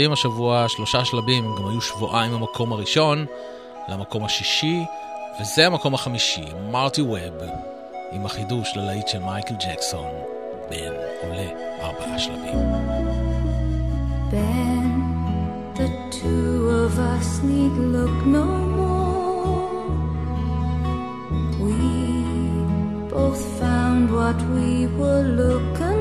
עוברים השבוע שלושה שלבים, הם גם היו שבועיים במקום הראשון למקום השישי, וזה המקום החמישי, מרטי ווב, עם החידוש ללהיט של מייקל ג'קסון, בן עולה ארבעה שלבים. Ben, the two of us need look no more. We both found what we were looking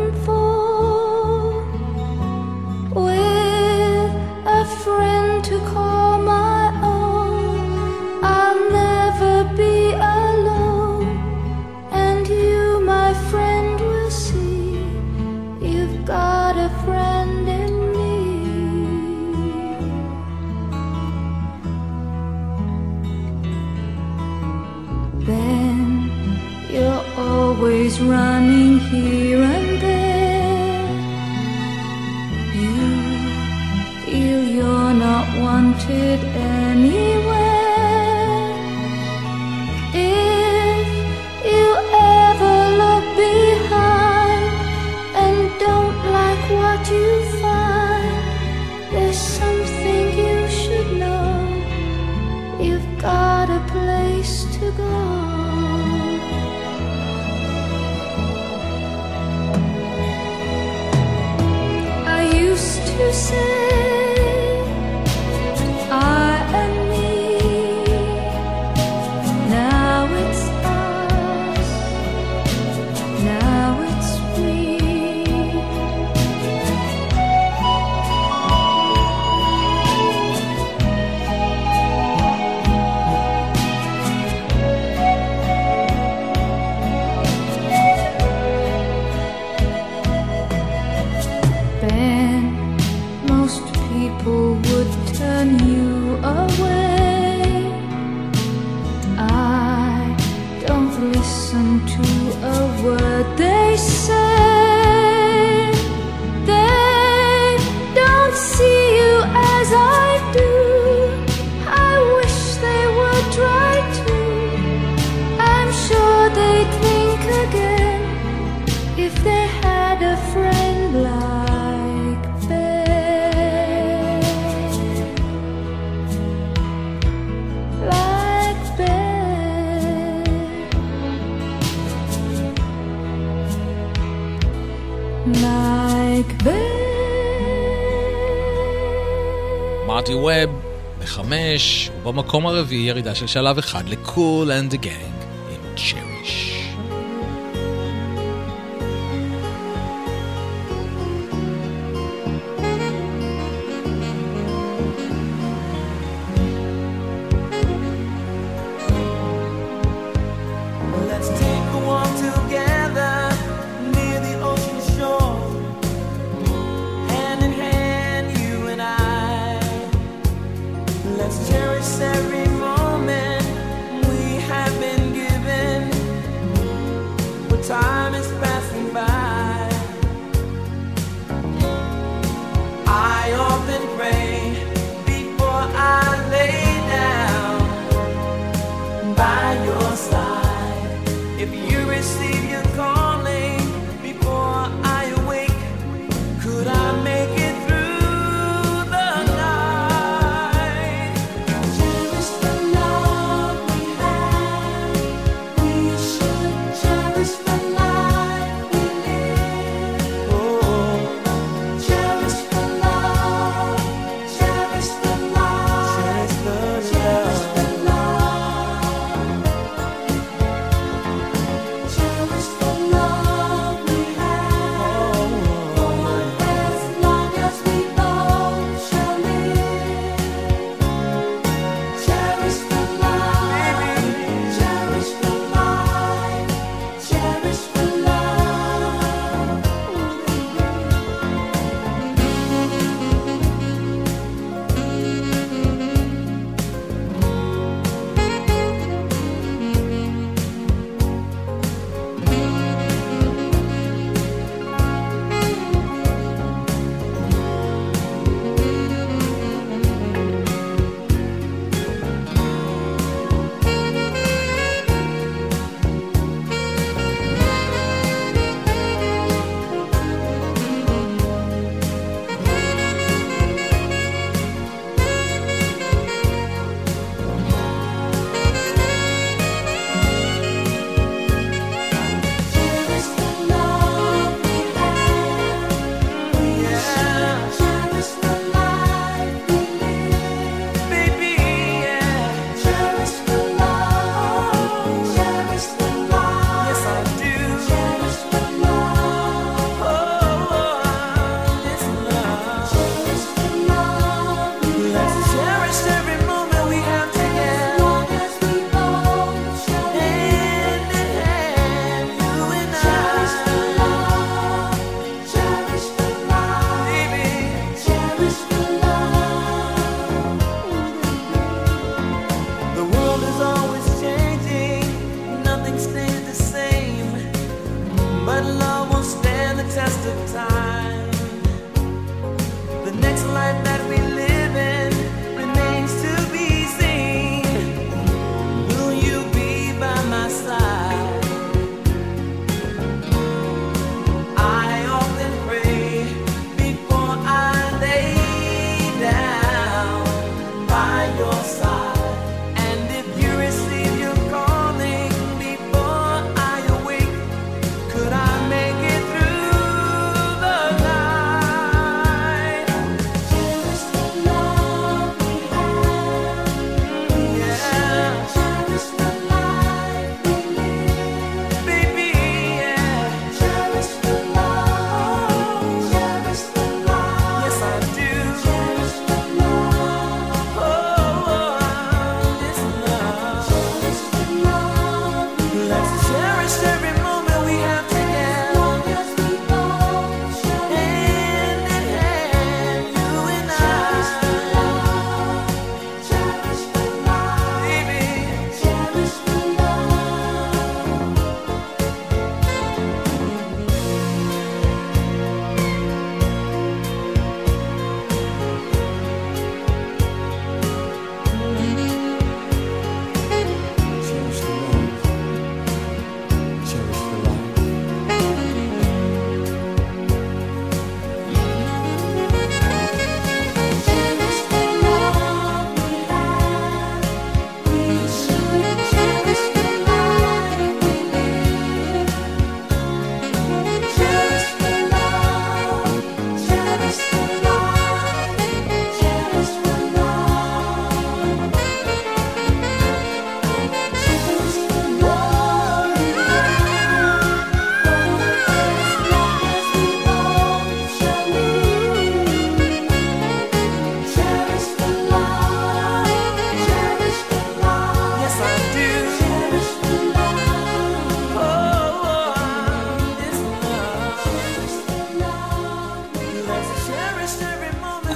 במקום הרביעי ירידה של שלב אחד לקול אנד הגיים.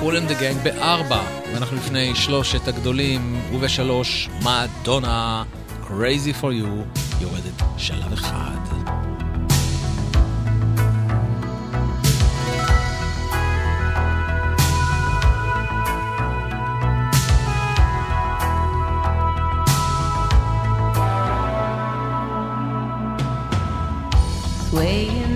קול אנד גנג בארבע, ואנחנו לפני שלושת הגדולים, ובשלוש, מאדונה, Crazy for You, יורדת שלב אחד. swaying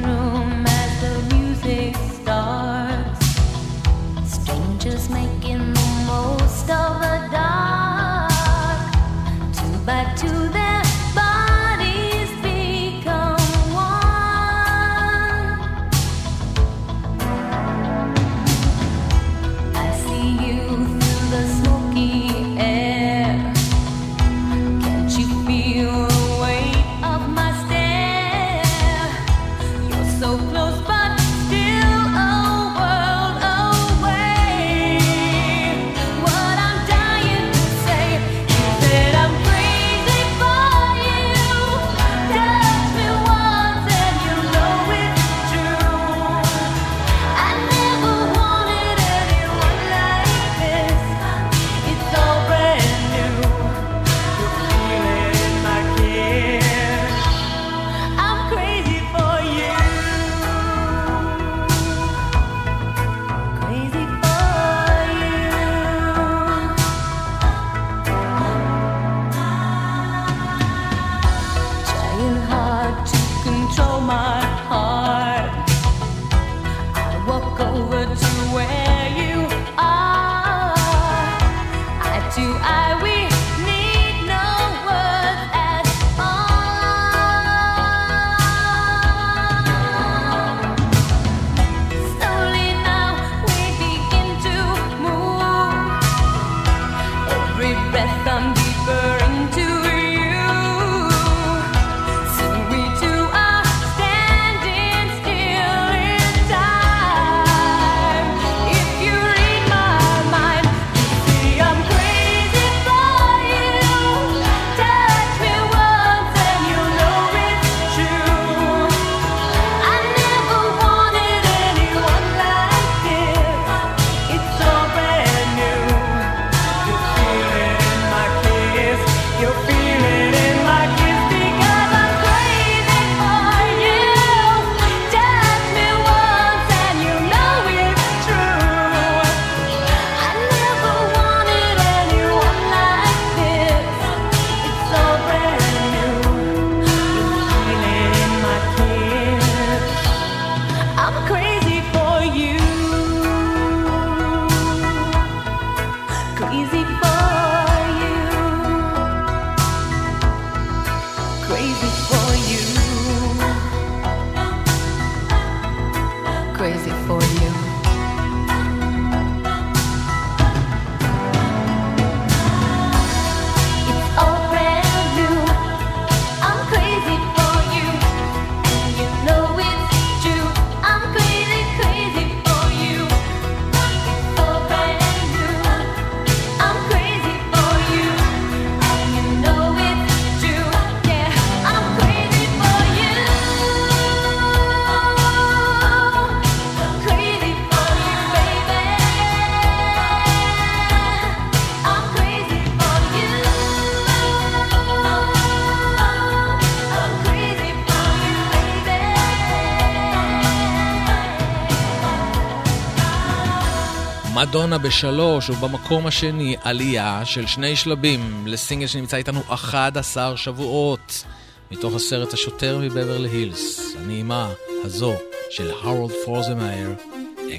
מדונה בשלוש, ובמקום השני עלייה של שני שלבים לסינגל שנמצא איתנו 11 שבועות, מתוך הסרט השוטר מבברלי הילס, הנעימה הזו של הרולד פרוזמאייר,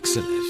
XLF.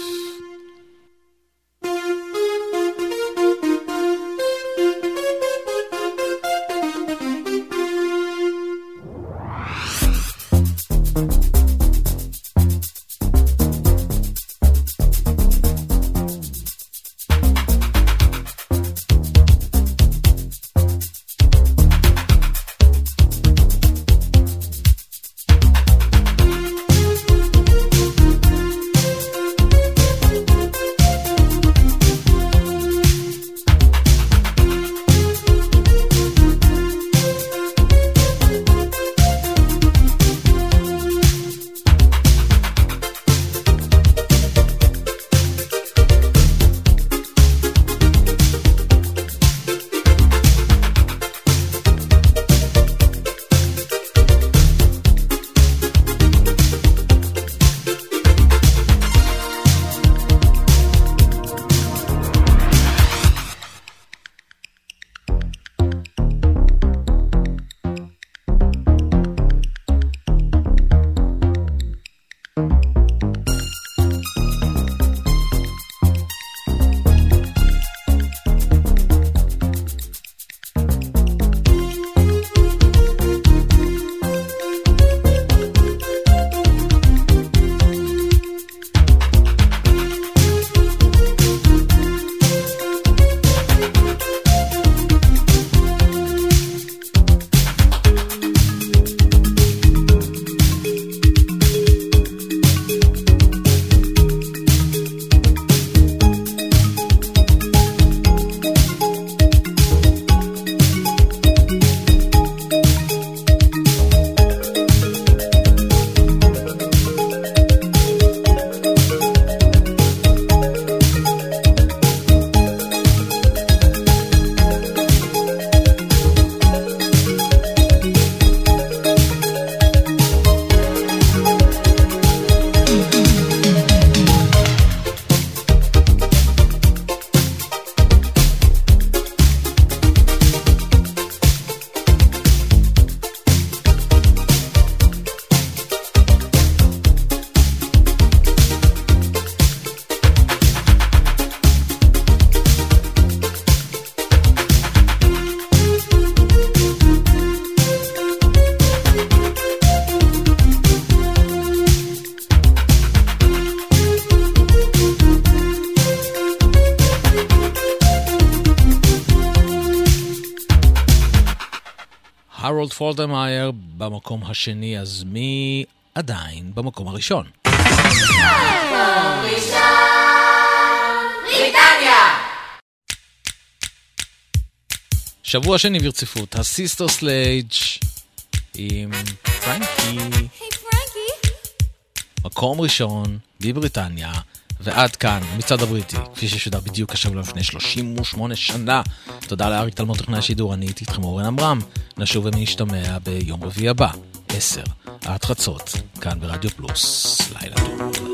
הרולד פולדרמייר במקום השני, אז מי עדיין במקום הראשון? בריטניה! שבוע שני ברציפות, ה Sister Sledge עם פרנקי. מקום ראשון בבריטניה, ועד כאן, המצעד הבריטי, כפי ששודר בדיוק השבוע לפני 38 שנה. תודה לאריק תלמוד טכנאי השידור, אני הייתי איתכם אורן עמרם. נשוב ונשתמע ביום רביעי הבא, 10, עד חצות, כאן ברדיו פלוס. לילה טוב.